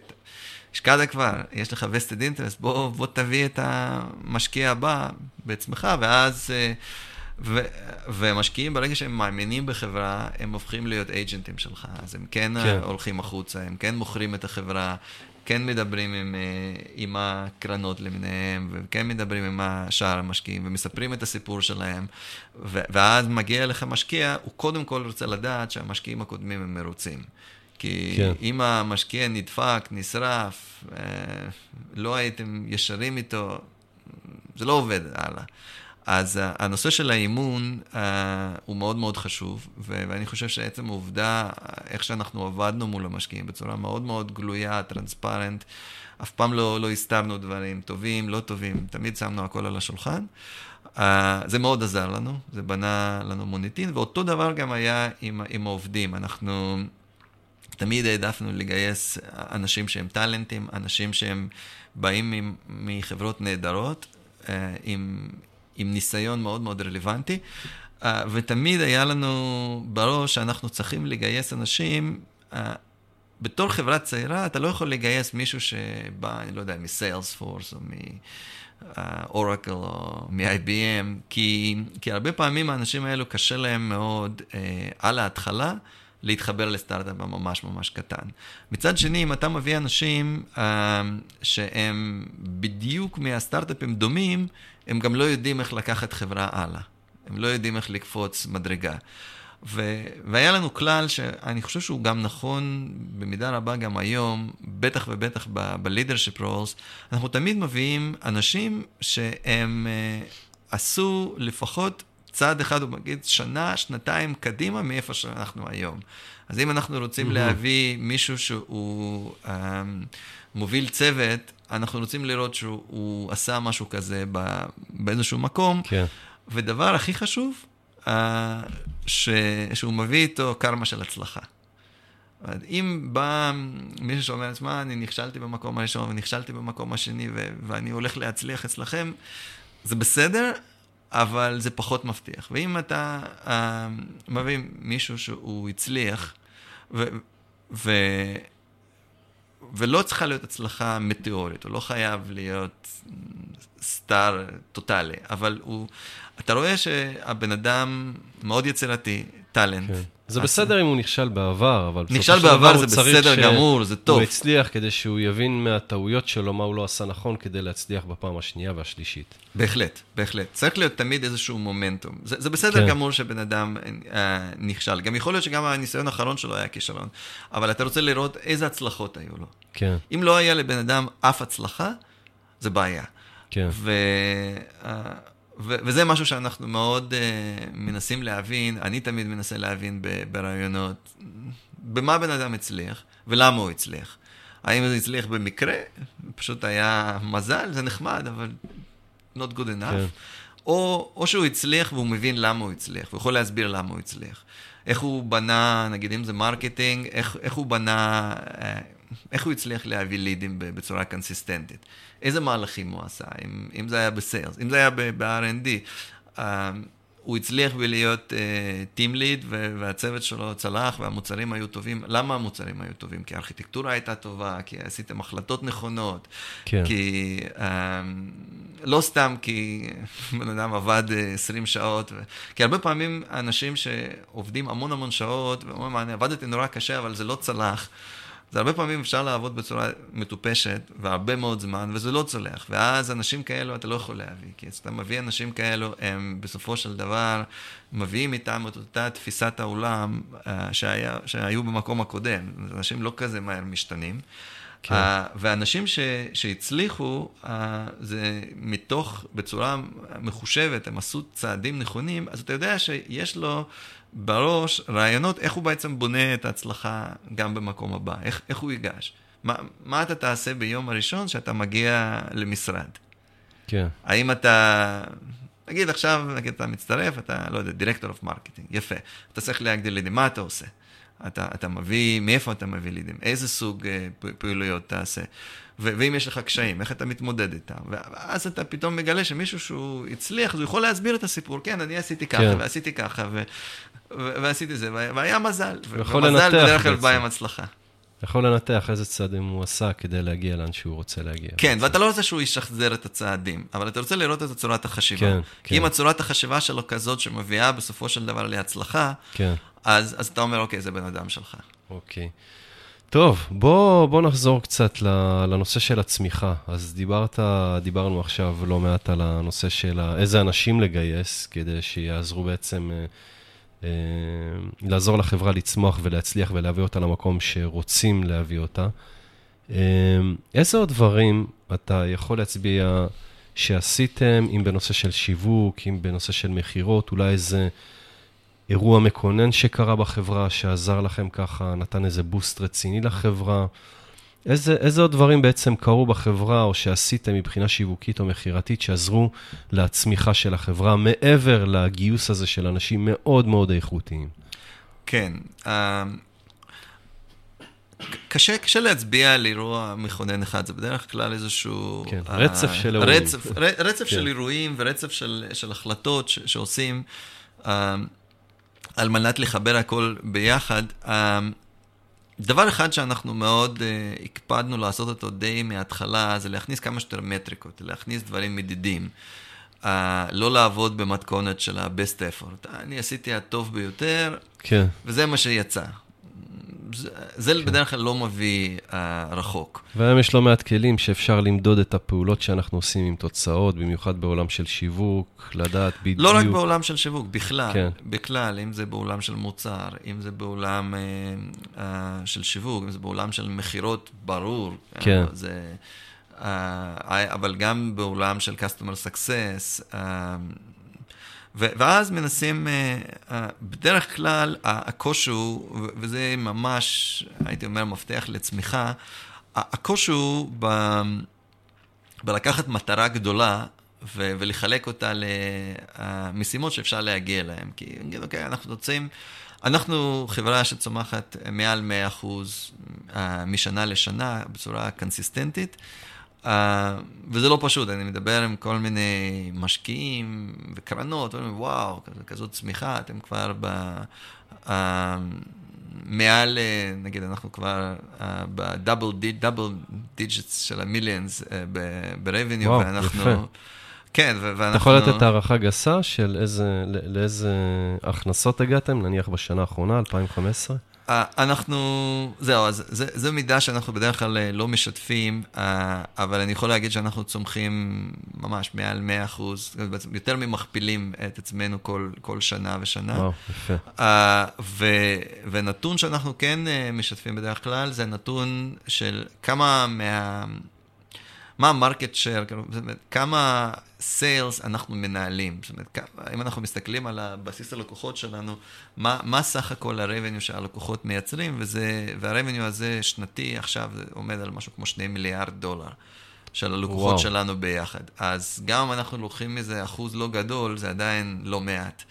השקעת כבר, יש לך vested interest, בוא, בוא תביא את המשקיע הבא בעצמך, ואז... ו- ומשקיעים, ברגע שהם מאמינים בחברה, הם הופכים להיות אייג'נטים שלך. אז הם כן, כן הולכים החוצה, הם כן מוכרים את החברה, כן מדברים עם, אה, עם הקרנות למיניהם, וכן מדברים עם שאר המשקיעים, ומספרים את הסיפור שלהם, ואז מגיע לך משקיע, הוא קודם כל רוצה לדעת שהמשקיעים הקודמים הם מרוצים. כי כן. אם המשקיע נדפק, נשרף, אה, לא הייתם ישרים איתו, זה לא עובד הלאה. אז uh, הנושא של האימון uh, הוא מאוד מאוד חשוב, ו- ואני חושב שעצם העובדה, איך שאנחנו עבדנו מול המשקיעים בצורה מאוד מאוד גלויה, טרנספרנט, אף פעם לא, לא הסתרנו דברים טובים, לא טובים, תמיד שמנו הכל על השולחן. Uh, זה מאוד עזר לנו, זה בנה לנו מוניטין, ואותו דבר גם היה עם, עם העובדים. אנחנו תמיד העדפנו לגייס אנשים שהם טאלנטים, אנשים שהם באים מחברות נהדרות, uh, עם... עם ניסיון מאוד מאוד רלוונטי, אה, ותמיד היה לנו בראש שאנחנו צריכים לגייס אנשים, אה, בתור חברה צעירה אתה לא יכול לגייס מישהו שבא, אני לא יודע, מסיילספורס או מאורקל אה, או מ-IBM, כי, כי הרבה פעמים האנשים האלו קשה להם מאוד על ההתחלה. להתחבר לסטארט-אפ ממש ממש קטן. מצד שני, אם אתה מביא אנשים uh, שהם בדיוק מהסטארט-אפים דומים, הם גם לא יודעים איך לקחת חברה הלאה. הם לא יודעים איך לקפוץ מדרגה. ו... והיה לנו כלל שאני חושב שהוא גם נכון במידה רבה גם היום, בטח ובטח ב-leadership roles, אנחנו תמיד מביאים אנשים שהם uh, עשו לפחות צעד אחד, הוא מגיד, שנה, שנתיים קדימה מאיפה שאנחנו היום. אז אם אנחנו רוצים mm-hmm. להביא מישהו שהוא um, מוביל צוות, אנחנו רוצים לראות שהוא עשה משהו כזה באיזשהו מקום. כן. ודבר הכי חשוב, uh, ש, שהוא מביא איתו קרמה של הצלחה. אם בא מישהו שאומר, תשמע, אני נכשלתי במקום הראשון ונכשלתי במקום השני ו- ואני הולך להצליח אצלכם, זה בסדר, אבל זה פחות מבטיח. ואם אתה uh, מביא מישהו שהוא הצליח, ו, ו, ולא צריכה להיות הצלחה מטאורית, הוא לא חייב להיות סטאר טוטאלי, אבל הוא, אתה רואה שהבן אדם מאוד יצירתי, טאלנט. כן. זה בסדר אם הוא נכשל בעבר, אבל נכשל בעבר זה בסדר גמור, זה טוב. הוא הצליח כדי שהוא יבין מהטעויות שלו מה הוא לא עשה נכון כדי להצליח בפעם השנייה והשלישית. בהחלט, בהחלט. צריך להיות תמיד איזשהו מומנטום. זה, זה בסדר כן. גמור שבן אדם אה, נכשל. גם יכול להיות שגם הניסיון האחרון שלו היה כישלון, אבל אתה רוצה לראות איזה הצלחות היו לו. כן. אם לא היה לבן אדם אף הצלחה, זה בעיה. כן. ו... אה, ו- וזה משהו שאנחנו מאוד uh, מנסים להבין, אני תמיד מנסה להבין ברעיונות, במה בן אדם הצליח ולמה הוא הצליח. האם זה הצליח במקרה, פשוט היה מזל, זה נחמד, אבל not good enough, כן. או, או שהוא הצליח והוא מבין למה הוא הצליח, הוא יכול להסביר למה הוא הצליח. איך הוא בנה, נגיד אם זה marketing, איך, איך הוא בנה, אה, איך הוא הצליח להביא לידים בצורה קונסיסטנטית. איזה מהלכים הוא עשה, אם, אם זה היה ב sales, אם זה היה ב-R&D. Uh, אמ, הוא הצליח בלהיות טים uh, ליד והצוות שלו צלח והמוצרים היו טובים. למה המוצרים היו טובים? כי הארכיטקטורה הייתה טובה, כי עשיתם החלטות נכונות, כן. כי uh, לא סתם כי בן אדם עבד uh, 20 שעות, ו... כי הרבה פעמים אנשים שעובדים המון המון שעות, ואומרים, אני עבדתי נורא קשה אבל זה לא צלח. זה הרבה פעמים אפשר לעבוד בצורה מטופשת, והרבה מאוד זמן, וזה לא צולח. ואז אנשים כאלו אתה לא יכול להביא, כי כשאתה מביא אנשים כאלו, הם בסופו של דבר מביאים איתם את אותה תפיסת העולם uh, שהיה, שהיו במקום הקודם. אנשים לא כזה מהר משתנים. כן. Uh, ואנשים ש, שהצליחו, uh, זה מתוך, בצורה מחושבת, הם עשו צעדים נכונים, אז אתה יודע שיש לו בראש רעיונות איך הוא בעצם בונה את ההצלחה גם במקום הבא, איך, איך הוא ייגש. מה, מה אתה תעשה ביום הראשון שאתה מגיע למשרד? כן. האם אתה, נגיד עכשיו, נגיד אתה מצטרף, אתה, לא יודע, director of marketing, יפה. אתה צריך להגדיל לידים, מה אתה עושה? אתה, אתה מביא, מאיפה אתה מביא לידים? איזה סוג uh, פעילויות תעשה? ו- ואם יש לך קשיים, איך אתה מתמודד איתם? ואז אתה פתאום מגלה שמישהו שהוא הצליח, אז הוא יכול להסביר את הסיפור. כן, אני עשיתי ככה, כן. ועשיתי ככה, ו- ועשיתי זה, והיה מזל. ומזל בדרך כלל בא עם הצלחה. יכול לנתח איזה צעדים הוא עשה כדי להגיע לאן שהוא רוצה להגיע. כן, ואתה לא רוצה שהוא ישחזר את הצעדים, אבל אתה רוצה לראות את צורת החשיבה. כן, כי כן. אם הצורת החשיבה שלו כזאת שמביאה בסופו של דבר להצלחה, כן. אז, אז אתה אומר, אוקיי, זה בן אדם שלך. אוקיי. טוב, בוא, בוא נחזור קצת לנושא של הצמיחה. אז דיברת, דיברנו עכשיו לא מעט על הנושא של איזה אנשים לגייס, כדי שיעזרו בעצם... אה, אה, לעזור לחברה לצמוח ולהצליח ולהביא אותה למקום שרוצים להביא אותה. אה, איזה עוד דברים אתה יכול להצביע שעשיתם, אם בנושא של שיווק, אם בנושא של מכירות, אולי איזה אירוע מקונן שקרה בחברה, שעזר לכם ככה, נתן איזה בוסט רציני לחברה? איזה, איזה עוד דברים בעצם קרו בחברה, או שעשיתם מבחינה שיווקית או מכירתית, שעזרו לצמיחה של החברה, מעבר לגיוס הזה של אנשים מאוד מאוד איכותיים? כן. Uh, קשה, קשה להצביע על אירוע מכונן אחד, זה בדרך כלל איזשהו... כן, uh, רצף של אירועים. רצף, רצף כן. של אירועים ורצף של, של החלטות ש, שעושים uh, על מנת לחבר הכל ביחד. Uh, דבר אחד שאנחנו מאוד uh, הקפדנו לעשות אותו די מההתחלה, זה להכניס כמה שיותר מטריקות, להכניס דברים מדידים. Uh, לא לעבוד במתכונת של ה-best effort. אני עשיתי הטוב ביותר, כן. וזה מה שיצא. זה, זה. בדרך כלל לא מביא uh, רחוק. והיום יש לא מעט כלים שאפשר למדוד את הפעולות שאנחנו עושים עם תוצאות, במיוחד בעולם של שיווק, לדעת בדיוק. לא רק בעולם של שיווק, בכלל. כן. בכלל, אם זה בעולם של מוצר, אם זה בעולם uh, uh, של שיווק, אם זה בעולם של מכירות, ברור. כן. Uh, זה, uh, אבל גם בעולם של customer success. Uh, ואז מנסים, אה, אה, בדרך כלל הקושי הוא, וזה ממש, הייתי אומר, מפתח לצמיחה, הקושי הוא ב... בלקחת מטרה גדולה ו- ולחלק אותה למשימות שאפשר להגיע אליהן. כי נגיד, אוקיי, אנחנו רוצים, אנחנו חברה שצומחת מעל 100% אה, משנה לשנה בצורה קונסיסטנטית. Uh, וזה לא פשוט, אני מדבר עם כל מיני משקיעים וקרנות, ואומרים, וואו, כזאת צמיחה, אתם כבר ב... Uh, מעל, אה, נגיד, אנחנו כבר ב double digits של ה millions ב-revenue, ואנחנו... יפה. כן, ואנחנו... אתה יכול לתת הערכה גסה של איזה, לאיזה הכנסות הגעתם, נניח בשנה האחרונה, 2015? אה, אנחנו, זהו, אז זה, זה מידע שאנחנו בדרך כלל אה, לא משתפים, אה, אבל אני יכול להגיד שאנחנו צומחים ממש מעל 100 אחוז, יותר ממכפילים את עצמנו כל, כל שנה ושנה. וואו, יפה. ו, ונתון שאנחנו כן משתפים בדרך כלל, זה נתון של כמה מה... מה המרקט שייר, כאילו, כמה סיילס אנחנו מנהלים. זאת אומרת, אם אנחנו מסתכלים על הבסיס הלקוחות שלנו, מה, מה סך הכל ה-revenue שהלקוחות מייצרים, וזה, וה-revenue הזה שנתי עכשיו עומד על משהו כמו שני מיליארד דולר. של הלקוחות וואו. שלנו ביחד. אז גם אם אנחנו לוקחים מזה אחוז לא גדול, זה עדיין לא מעט.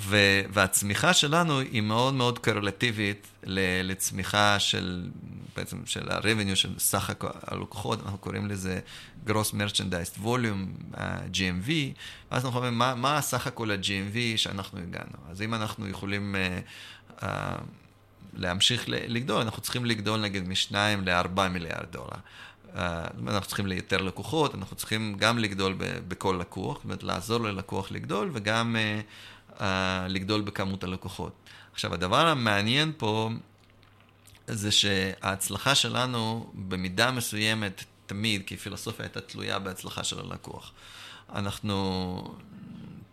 ו- והצמיחה שלנו היא מאוד מאוד קורלטיבית לצמיחה של, בעצם של ה-revenue של סך הלקוחות, אנחנו קוראים לזה gross merchandise volume, GMV, ואז אנחנו אומרים, מה, מה סך הכל ה-GMV שאנחנו הגענו? אז אם אנחנו יכולים uh, uh, להמשיך לגדול, אנחנו צריכים לגדול נגיד מ-2 ל-4 מיליארד דולר. Uh, אנחנו צריכים ליותר לקוחות, אנחנו צריכים גם לגדול בכל לקוח, זאת אומרת לעזור ללקוח לגדול וגם uh, לגדול בכמות הלקוחות. עכשיו, הדבר המעניין פה זה שההצלחה שלנו במידה מסוימת תמיד, כי פילוסופיה הייתה תלויה בהצלחה של הלקוח. אנחנו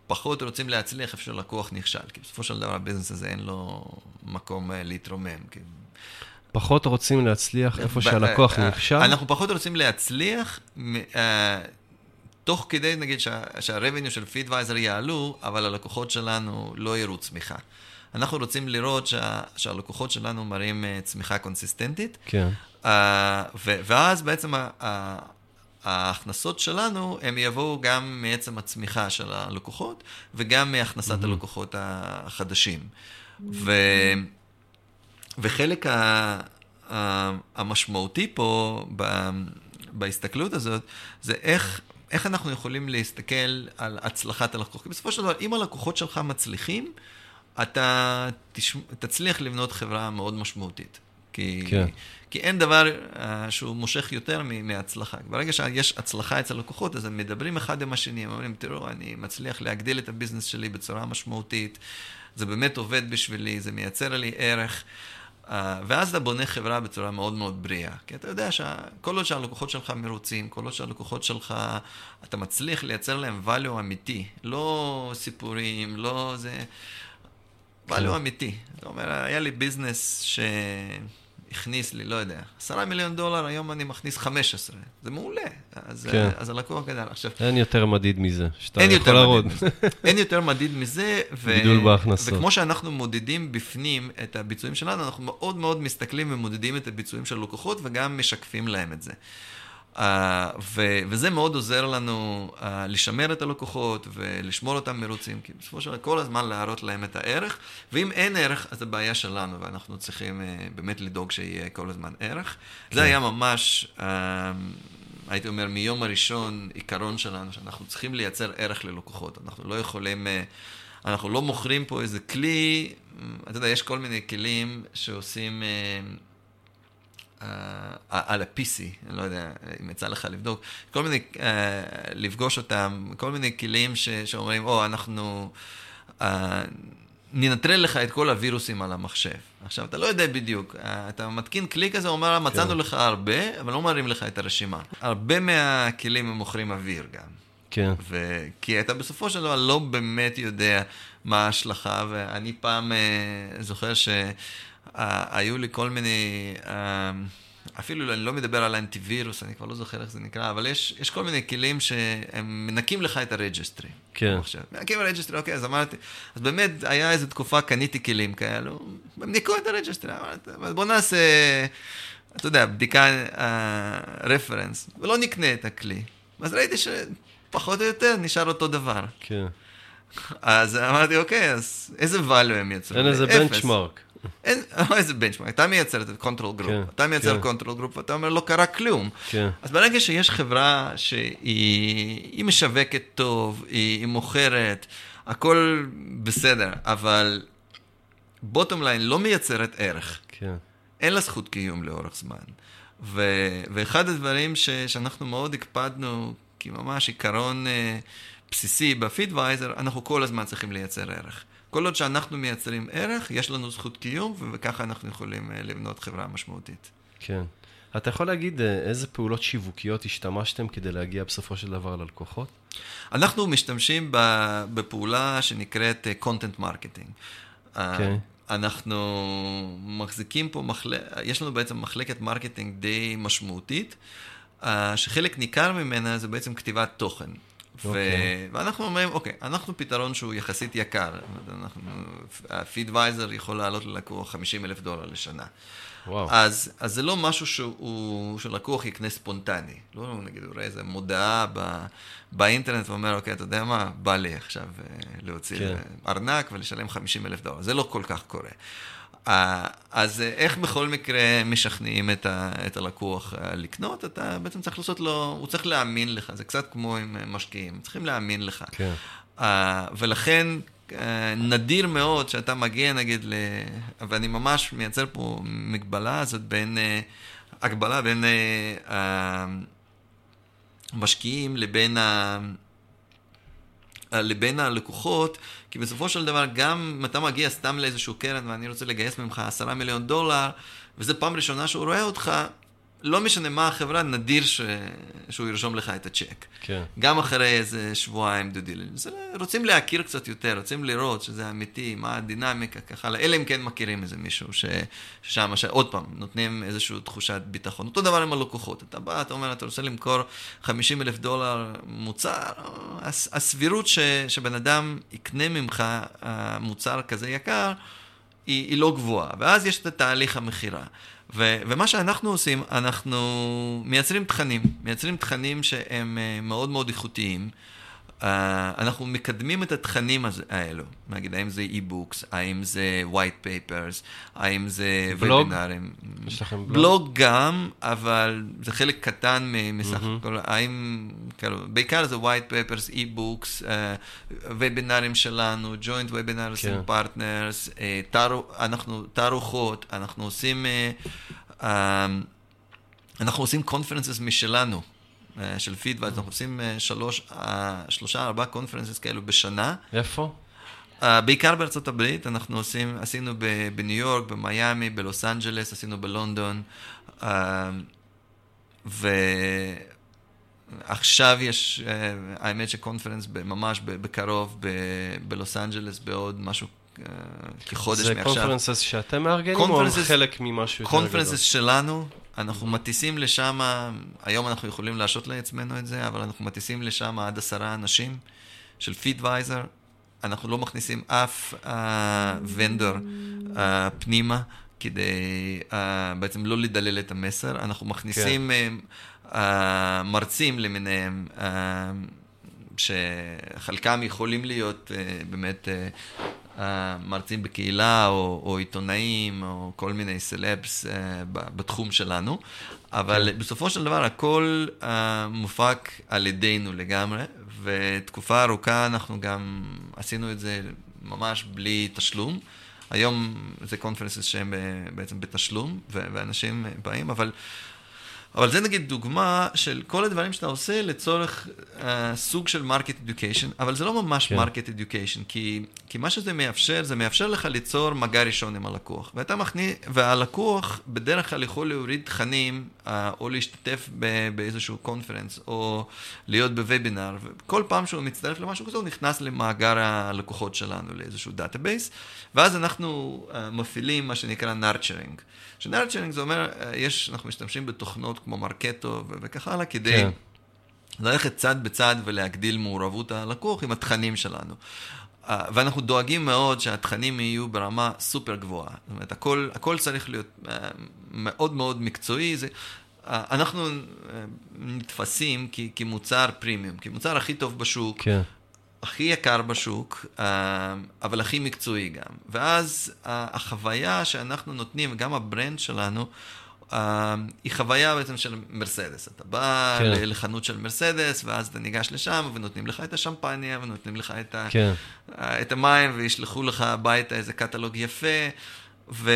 פחות רוצים להצליח איפה שהלקוח נכשל, כי בסופו של דבר הביזנס הזה אין לו מקום אה, להתרומם. כי... פחות רוצים להצליח איפה שהלקוח אה, נכשל? אנחנו פחות רוצים להצליח, uh, תוך כדי, נגיד, שה-revenue של פידוויזר יעלו, אבל הלקוחות שלנו לא יראו צמיחה. אנחנו רוצים לראות שה, שהלקוחות שלנו מראים צמיחה קונסיסטנטית. כן. Uh, ו, ואז בעצם ה, ה, ההכנסות שלנו, הם יבואו גם מעצם הצמיחה של הלקוחות, וגם מהכנסת mm-hmm. הלקוחות החדשים. ו, וחלק ה, ה, המשמעותי פה ב, בהסתכלות הזאת, זה איך... איך אנחנו יכולים להסתכל על הצלחת הלקוח? כי בסופו של דבר, אם הלקוחות שלך מצליחים, אתה תש... תצליח לבנות חברה מאוד משמעותית. כי, כן. כי אין דבר uh, שהוא מושך יותר מהצלחה. ברגע שיש הצלחה אצל לקוחות, אז הם מדברים אחד עם השני, הם אומרים, תראו, אני מצליח להגדיל את הביזנס שלי בצורה משמעותית, זה באמת עובד בשבילי, זה מייצר לי ערך. Uh, ואז אתה בונה חברה בצורה מאוד מאוד בריאה. כי אתה יודע שכל עוד שהלקוחות שלך מרוצים, כל עוד שהלקוחות שלך, אתה מצליח לייצר להם value אמיתי, לא סיפורים, לא זה... value כן. אמיתי. זאת אומרת, היה לי ביזנס ש... הכניס לי, לא יודע, עשרה מיליון דולר, היום אני מכניס חמש עשרה. זה מעולה. אז, כן. אז הלקוח גדל. עכשיו... אין יותר מדיד מזה, שאתה יכול להראות. אין יותר מדיד מזה. ו... גידול בהכנסות. וכמו שאנחנו מודדים בפנים את הביצועים שלנו, אנחנו מאוד מאוד מסתכלים ומודדים את הביצועים של לקוחות וגם משקפים להם את זה. Uh, ו- וזה מאוד עוזר לנו uh, לשמר את הלקוחות ולשמור אותם מרוצים, כי בסופו של דבר כל הזמן להראות להם את הערך, ואם אין ערך, אז זו בעיה שלנו, ואנחנו צריכים uh, באמת לדאוג שיהיה כל הזמן ערך. כן. זה היה ממש, uh, הייתי אומר, מיום הראשון, עיקרון שלנו, שאנחנו צריכים לייצר ערך ללקוחות. אנחנו לא יכולים, uh, אנחנו לא מוכרים פה איזה כלי, אתה יודע, יש כל מיני כלים שעושים... Uh, על ה-PC, אני לא יודע אם יצא לך לבדוק, כל מיני, uh, לפגוש אותם, כל מיני כלים ש, שאומרים, או, אנחנו uh, ננטרל לך את כל הווירוסים על המחשב. עכשיו, אתה לא יודע בדיוק, אתה מתקין כלי כזה, אומר, מצאנו כן. לך הרבה, אבל לא מראים לך את הרשימה. הרבה מהכלים הם מוכרים אוויר גם. כן. ו... כי אתה בסופו של דבר לא באמת יודע מה ההשלכה, ואני פעם uh, זוכר ש... היו לי כל מיני, אמ, אפילו אני לא מדבר על אנטיווירוס, אני כבר לא זוכר איך זה נקרא, אבל יש, יש כל מיני כלים שהם מנקים לך את הרג'סטרי. כן. מנקים ה registry, אוקיי, אז אמרתי, אז באמת היה איזו תקופה, קניתי כלים כאלו, הם ניקו את ה registry, אמרתי, בוא נעשה, אתה יודע, בדיקה, reference, uh, ולא נקנה את הכלי. אז ראיתי שפחות או יותר נשאר אותו דבר. כן. אז אמרתי, אוקיי, אז איזה value הם יצרו? אין איזה benchmark. אין, איזה benchmark, אתה מייצר את control group, כן, אתה מייצר control כן. group ואתה אומר לא קרה כלום. כן. אז ברגע שיש חברה שהיא משווקת טוב, היא, היא מוכרת, הכל בסדר, אבל בוטום ליין לא מייצרת ערך. כן. אין לה זכות קיום לאורך זמן. ו, ואחד הדברים ש, שאנחנו מאוד הקפדנו, כי ממש עיקרון אה, בסיסי בפידוויזר, אנחנו כל הזמן צריכים לייצר ערך. כל עוד שאנחנו מייצרים ערך, יש לנו זכות קיום, וככה אנחנו יכולים אה, לבנות חברה משמעותית. כן. אתה יכול להגיד אה, איזה פעולות שיווקיות השתמשתם כדי להגיע בסופו של דבר ללקוחות? אנחנו משתמשים בפעולה שנקראת אה, content marketing. אוקיי. אנחנו מחזיקים פה, מחל... יש לנו בעצם מחלקת marketing די משמעותית, שחלק ניכר ממנה זה בעצם כתיבת תוכן. Okay. ו... אוקיי. ואנחנו אומרים, אוקיי, אנחנו פתרון שהוא יחסית יקר. אנחנו, ה Feedvisor יכול לעלות ללקוח 50 אלף דולר לשנה. וואו. אז, אז זה לא משהו שהוא, שלקוח יקנה ספונטני. לא נגיד, הוא רואה איזה מודעה ב, באינטרנט ואומר, אוקיי, אתה יודע מה, בא לי עכשיו אה, להוציא כן. ארנק ולשלם 50 אלף דולר. זה לא כל כך קורה. אה, אז אה, איך בכל מקרה משכנעים את, ה, את הלקוח לקנות? אתה בעצם צריך לעשות לו, הוא צריך להאמין לך, זה קצת כמו עם משקיעים, צריכים להאמין לך. כן. ולכן אה, נדיר מאוד שאתה מגיע נגיד ל... ואני ממש מייצר פה מגבלה הזאת בין... אה, הגבלה בין המשקיעים אה, לבין, ה... לבין הלקוחות, כי בסופו של דבר גם אם אתה מגיע סתם לאיזשהו קרן ואני רוצה לגייס ממך עשרה מיליון דולר, וזו פעם ראשונה שהוא רואה אותך, לא משנה מה החברה, נדיר ש... שהוא ירשום לך את הצ'ק. כן. גם אחרי איזה שבועיים דו דילנס. רוצים להכיר קצת יותר, רוצים לראות שזה אמיתי, מה הדינמיקה, ככה, אלא אם כן מכירים איזה מישהו ש... ששם, שעוד פעם, נותנים איזושהי תחושת ביטחון. אותו דבר עם הלקוחות. אתה בא, אתה אומר, אתה רוצה למכור 50 אלף דולר מוצר, הסבירות ש... שבן אדם יקנה ממך אה, מוצר כזה יקר, היא, היא לא גבוהה. ואז יש את תהליך המכירה. ו- ומה שאנחנו עושים, אנחנו מייצרים תכנים, מייצרים תכנים שהם אה, מאוד מאוד איכותיים. Uh, אנחנו מקדמים את התכנים האלו, נגיד, האם זה e-books, האם זה white papers, האם זה בלוג? וובינארים. יש לכם בלוג? בלוג גם, אבל זה חלק קטן מסך. הכל, האם, כאילו, בעיקר זה white papers, uh, וובינארים שלנו, joint webinars כן. partners, uh, תערו, אנחנו, תערוכות, אנחנו עושים, אנחנו עושים conferences משלנו. אה, של פיד, ואז אנחנו עושים אה, שלוש, אה, שלושה, ארבעה conferences כאלו בשנה. איפה? בעיקר בארצות הברית, אנחנו עושים, עשינו בניו יורק, במיאמי, בלוס אנג'לס, עשינו בלונדון, ועכשיו יש, האמת ש conference ממש בקרוב בלוס אנג'לס, בעוד משהו כחודש מעכשיו. זה conferences שאתם מארגנים, או חלק ממשהו יותר גדול? conferences שלנו, אנחנו מטיסים לשם, היום אנחנו יכולים להשעות לעצמנו את זה, אבל אנחנו מטיסים לשם עד עשרה אנשים של פידוויזר. אנחנו לא מכניסים אף uh, ונדור uh, פנימה כדי uh, בעצם לא לדלל את המסר. אנחנו מכניסים כן. uh, מרצים למיניהם. Uh, שחלקם יכולים להיות uh, באמת uh, מרצים בקהילה, או, או עיתונאים, או כל מיני סלבס uh, בתחום שלנו, אבל כן. בסופו של דבר הכל אה, מופק על ידינו לגמרי, ותקופה ארוכה אנחנו גם עשינו את זה ממש בלי תשלום. היום זה conferences שהם בעצם בתשלום, ואנשים באים, אבל אבל זה נגיד דוגמה של כל הדברים שאתה עושה לצורך אה, סוג של market education, אבל זה לא ממש market כן. education, כי, כי מה שזה מאפשר, זה מאפשר לך ליצור מגע ראשון עם הלקוח. ואתה מכניס, והלקוח בדרך כלל יכול להוריד תכנים, אה, או להשתתף ב, באיזשהו conference, או להיות בוובינר, וכל פעם שהוא מצטרף למשהו כזה, הוא נכנס למאגר הלקוחות שלנו, לאיזשהו database, ואז אנחנו אה, מפעילים מה שנקרא nurturing. ש nurturing זה אומר, אה, יש, אנחנו משתמשים בתוכנות כמו Marketo וכך הלאה, כדי כן. ללכת צד בצד ולהגדיל מעורבות הלקוח עם התכנים שלנו. ואנחנו דואגים מאוד שהתכנים יהיו ברמה סופר גבוהה. זאת אומרת, הכל, הכל צריך להיות אה, מאוד מאוד מקצועי. זה, אה, אנחנו אה, נתפסים כ, כמוצר פרימיום, כמוצר הכי טוב בשוק. כן. הכי יקר בשוק, אבל הכי מקצועי גם. ואז החוויה שאנחנו נותנים, גם ה brand שלנו, אה, היא חוויה בעצם של מרסדס. אתה בא כן. לחנות של מרסדס, ואז אתה ניגש לשם, ונותנים לך את השמפניה, ונותנים לך את, ה, כן, אה, את המים, וישלחו לך הביתה איזה קטלוג יפה, ו...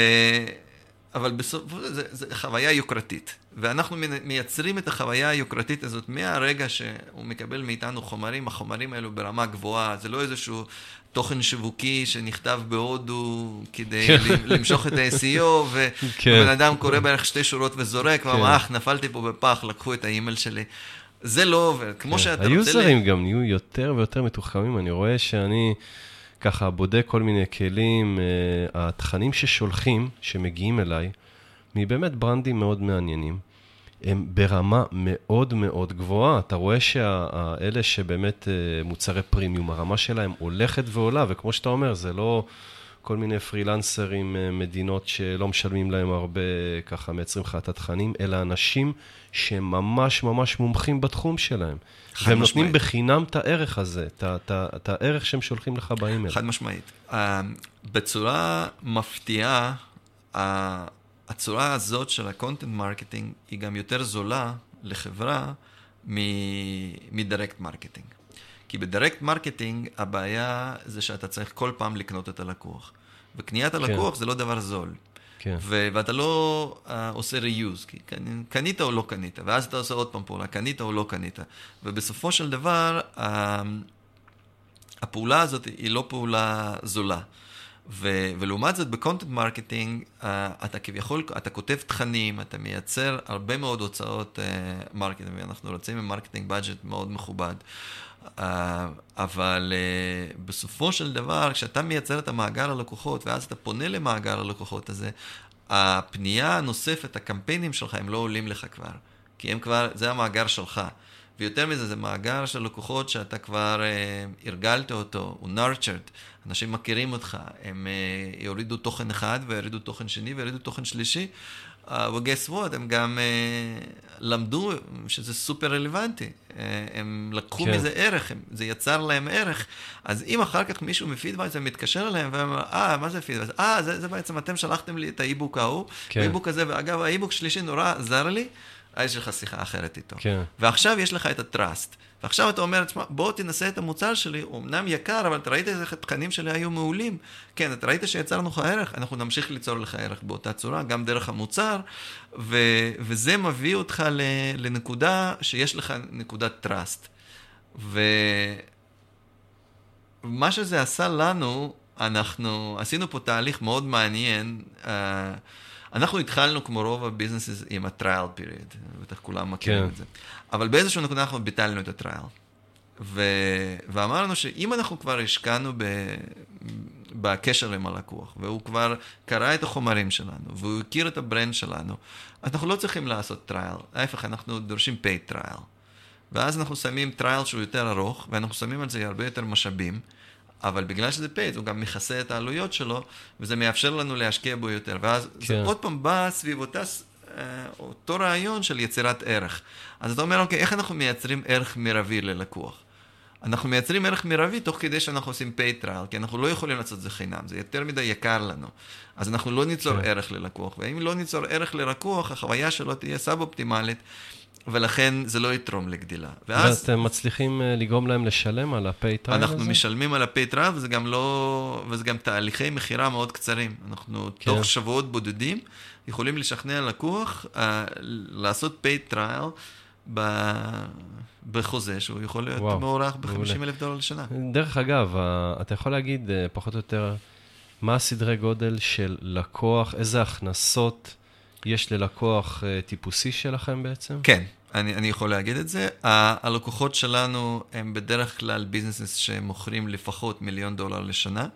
אבל בסוף, זה, זה חוויה יוקרתית. ואנחנו מי- מייצרים את החוויה היוקרתית הזאת מהרגע שהוא מקבל מאיתנו חומרים, החומרים האלו ברמה גבוהה, זה לא איזשהו תוכן שיווקי שנכתב בהודו כדי כן. למשוך את ה-SEO, ו- כן. ובן אדם קורא בערך שתי שורות וזורק, כן. ואומר, אך, נפלתי פה בפח, לקחו את האימייל שלי. זה לא עובד. כמו כן. שאתה רוצה... היוזרים גם נהיו יותר ויותר מתוחכמים. אני רואה שאני ככה בודק כל מיני כלים, אה, התכנים ששולחים, שמגיעים אליי, מבאמת ברנדים מאוד מעניינים. הם ברמה מאוד מאוד גבוהה. אתה רואה שאלה שבאמת אה, מוצרי פרימיום, הרמה שלהם הולכת ועולה, וכמו שאתה אומר, זה לא כל מיני פרילנסרים, אה, מדינות שלא משלמים להם הרבה, ככה מייצרים לך את התכנים, אלא אנשים שהם ממש ממש מומחים בתחום שלהם. חד והם משמעית. נותנים בחינם את הערך הזה, את את את הערך שהם שולחים לך באימייל. חד משמעית. אה, בצורה מפתיעה, אה, הצורה הזאת של ה content marketing היא גם יותר זולה לחברה מ direct marketing. כי ב direct marketing הבעיה זה שאתה צריך כל פעם לקנות את הלקוח. וקניית הלקוח זה לא דבר זול. כן, ו- ואתה לא אה, עושה reuse, כי קנ- קנית או לא קנית, ואז אתה עושה עוד פעם פעולה, קנית או לא קנית. ובסופו של דבר, אה, הפעולה הזאת היא לא פעולה זולה. ו- ולעומת זאת, ב content marketing, אה, אתה כביכול, אתה כותב תכנים, אתה מייצר הרבה מאוד הוצאות אה, marketing, ואנחנו רוצים עם מרקטינג בדג'ט מאוד מכובד. אה, אבל אה, בסופו של דבר, כשאתה מייצר את המאגר הלקוחות, ואז אתה פונה למאגר הלקוחות הזה, הפנייה הנוספת, הקמפיינים שלך, הם לא עולים לך כבר. כי הם כבר, זה המאגר שלך. ויותר מזה, זה מאגר של לקוחות שאתה כבר uh, הרגלת אותו, הוא nurtured, אנשים מכירים אותך, הם uh, יורידו תוכן אחד ויורידו תוכן שני ויורידו תוכן שלישי, ו-guess what, הם גם uh, למדו שזה סופר רלוונטי, uh, הם לקחו כן. מזה ערך, הם, זה יצר להם ערך, אז אם אחר כך מישהו מפידווייזר מתקשר אליהם ואומר, אה, מה זה פידווייזר? אה, זה, זה בעצם אתם שלחתם לי את האי-בוק ההוא, כן. האי-בוק הזה, ואגב, האי-בוק שלישי נורא עזר לי, אז יש לך שיחה אחרת איתו. כן. ועכשיו יש לך את הטראסט. ועכשיו אתה אומר, תשמע, בוא תנסה את המוצר שלי, הוא אמנם יקר, אבל אתה ראית איך התכנים שלי היו מעולים. כן, אתה ראית שיצרנו לך ערך, אנחנו נמשיך ליצור לך ערך באותה צורה, גם דרך המוצר, ו- וזה מביא אותך ל- לנקודה שיש לך נקודת טראסט. ומה שזה עשה לנו, אנחנו עשינו פה תהליך מאוד מעניין. Uh, אנחנו התחלנו כמו רוב ה businesses עם ה-trial period, בטח כולם מכירים כן. את זה. אבל באיזשהו נקודה אנחנו ביטלנו את ה trial. ו... ואמרנו שאם אנחנו כבר השקענו ב... בקשר עם הלקוח, והוא כבר קרא את החומרים שלנו, והוא הכיר את ה brand שלנו, אנחנו לא צריכים לעשות trial, ההפך, אנחנו דורשים paid trial. ואז אנחנו שמים trial שהוא יותר ארוך, ואנחנו שמים על זה הרבה יותר משאבים, אבל בגלל שזה paid, הוא גם מכסה את העלויות שלו, וזה מאפשר לנו להשקיע בו יותר. ואז כן. זה. עוד פעם בא סביב אותה, אה, אותו רעיון של יצירת ערך. אז אתה אומר, אוקיי, איך אנחנו מייצרים ערך מרבי ללקוח? אנחנו מייצרים ערך מרבי תוך כדי שאנחנו עושים pay trial, כי אנחנו לא יכולים לעשות את זה חינם, זה יותר מדי יקר לנו. אז אנחנו לא ניצור כן. ערך ללקוח, ואם לא ניצור ערך ללקוח, החוויה שלו תהיה סאב-אופטימלית, ולכן זה לא יתרום לגדילה. ואז ואתם מצליחים אה, לגרום להם לשלם על time הזה? אנחנו משלמים על trial, וזה גם לא... וזה גם תהליכי מכירה מאוד קצרים. אנחנו כן. תוך שבועות בודדים יכולים לשכנע לקוח uh, לעשות trial ב... בחוזה שהוא יכול להיות וואו, מוערך מעולה. ב-50 אלף דולר לשנה. דרך אגב, ה- אתה יכול להגיד אה, פחות או יותר מה הסדרי גודל של לקוח, איזה הכנסות יש ללקוח אה, טיפוסי שלכם בעצם? כן, אני, אני יכול להגיד את זה. הלקוחות שלנו הם בדרך כלל businesses שמוכרים לפחות מיליון דולר לשנה,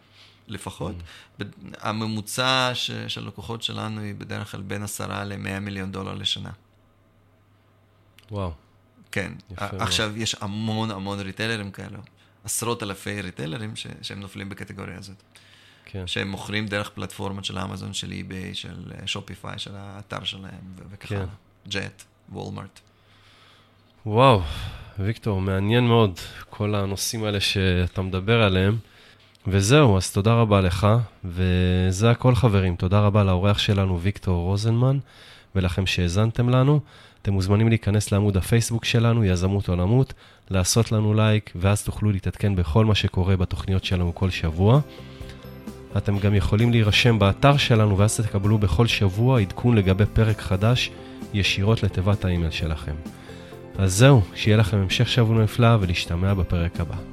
לפחות. ממ. ב- הממוצע ש, של לקוחות שלנו היא בדרך כלל בין 10 ל-100 מיליון דולר לשנה. וואו, כן. יפה מאוד. עכשיו יש המון המון ריטיילרים כאלו. עשרות אלפי ריטיילרים ש- שהם נופלים בקטגוריה הזאת. כן. שהם מוכרים דרך פלטפורמות של אמזון, של אי-ביי, של אה, Shopify, של האתר שלהם, ו- וכך כן. ג'ט, וולמרט. וואו, ויקטור, מעניין מאוד כל הנושאים האלה שאתה מדבר עליהם. וזהו, אז תודה רבה לך, וזה הכל חברים. תודה רבה לאורח שלנו, ויקטור רוזנמן, ולכם שהאזנתם לנו. אתם מוזמנים להיכנס לעמוד הפייסבוק שלנו, יזמות עולמות, לעשות לנו לייק, ואז תוכלו להתעדכן בכל מה שקורה בתוכניות שלנו כל שבוע. אתם גם יכולים להירשם באתר שלנו, ואז תקבלו בכל שבוע עדכון לגבי פרק חדש ישירות לתיבת האימייל שלכם. אז זהו, שיהיה לכם המשך שבוע נפלא ולהשתמע בפרק הבא.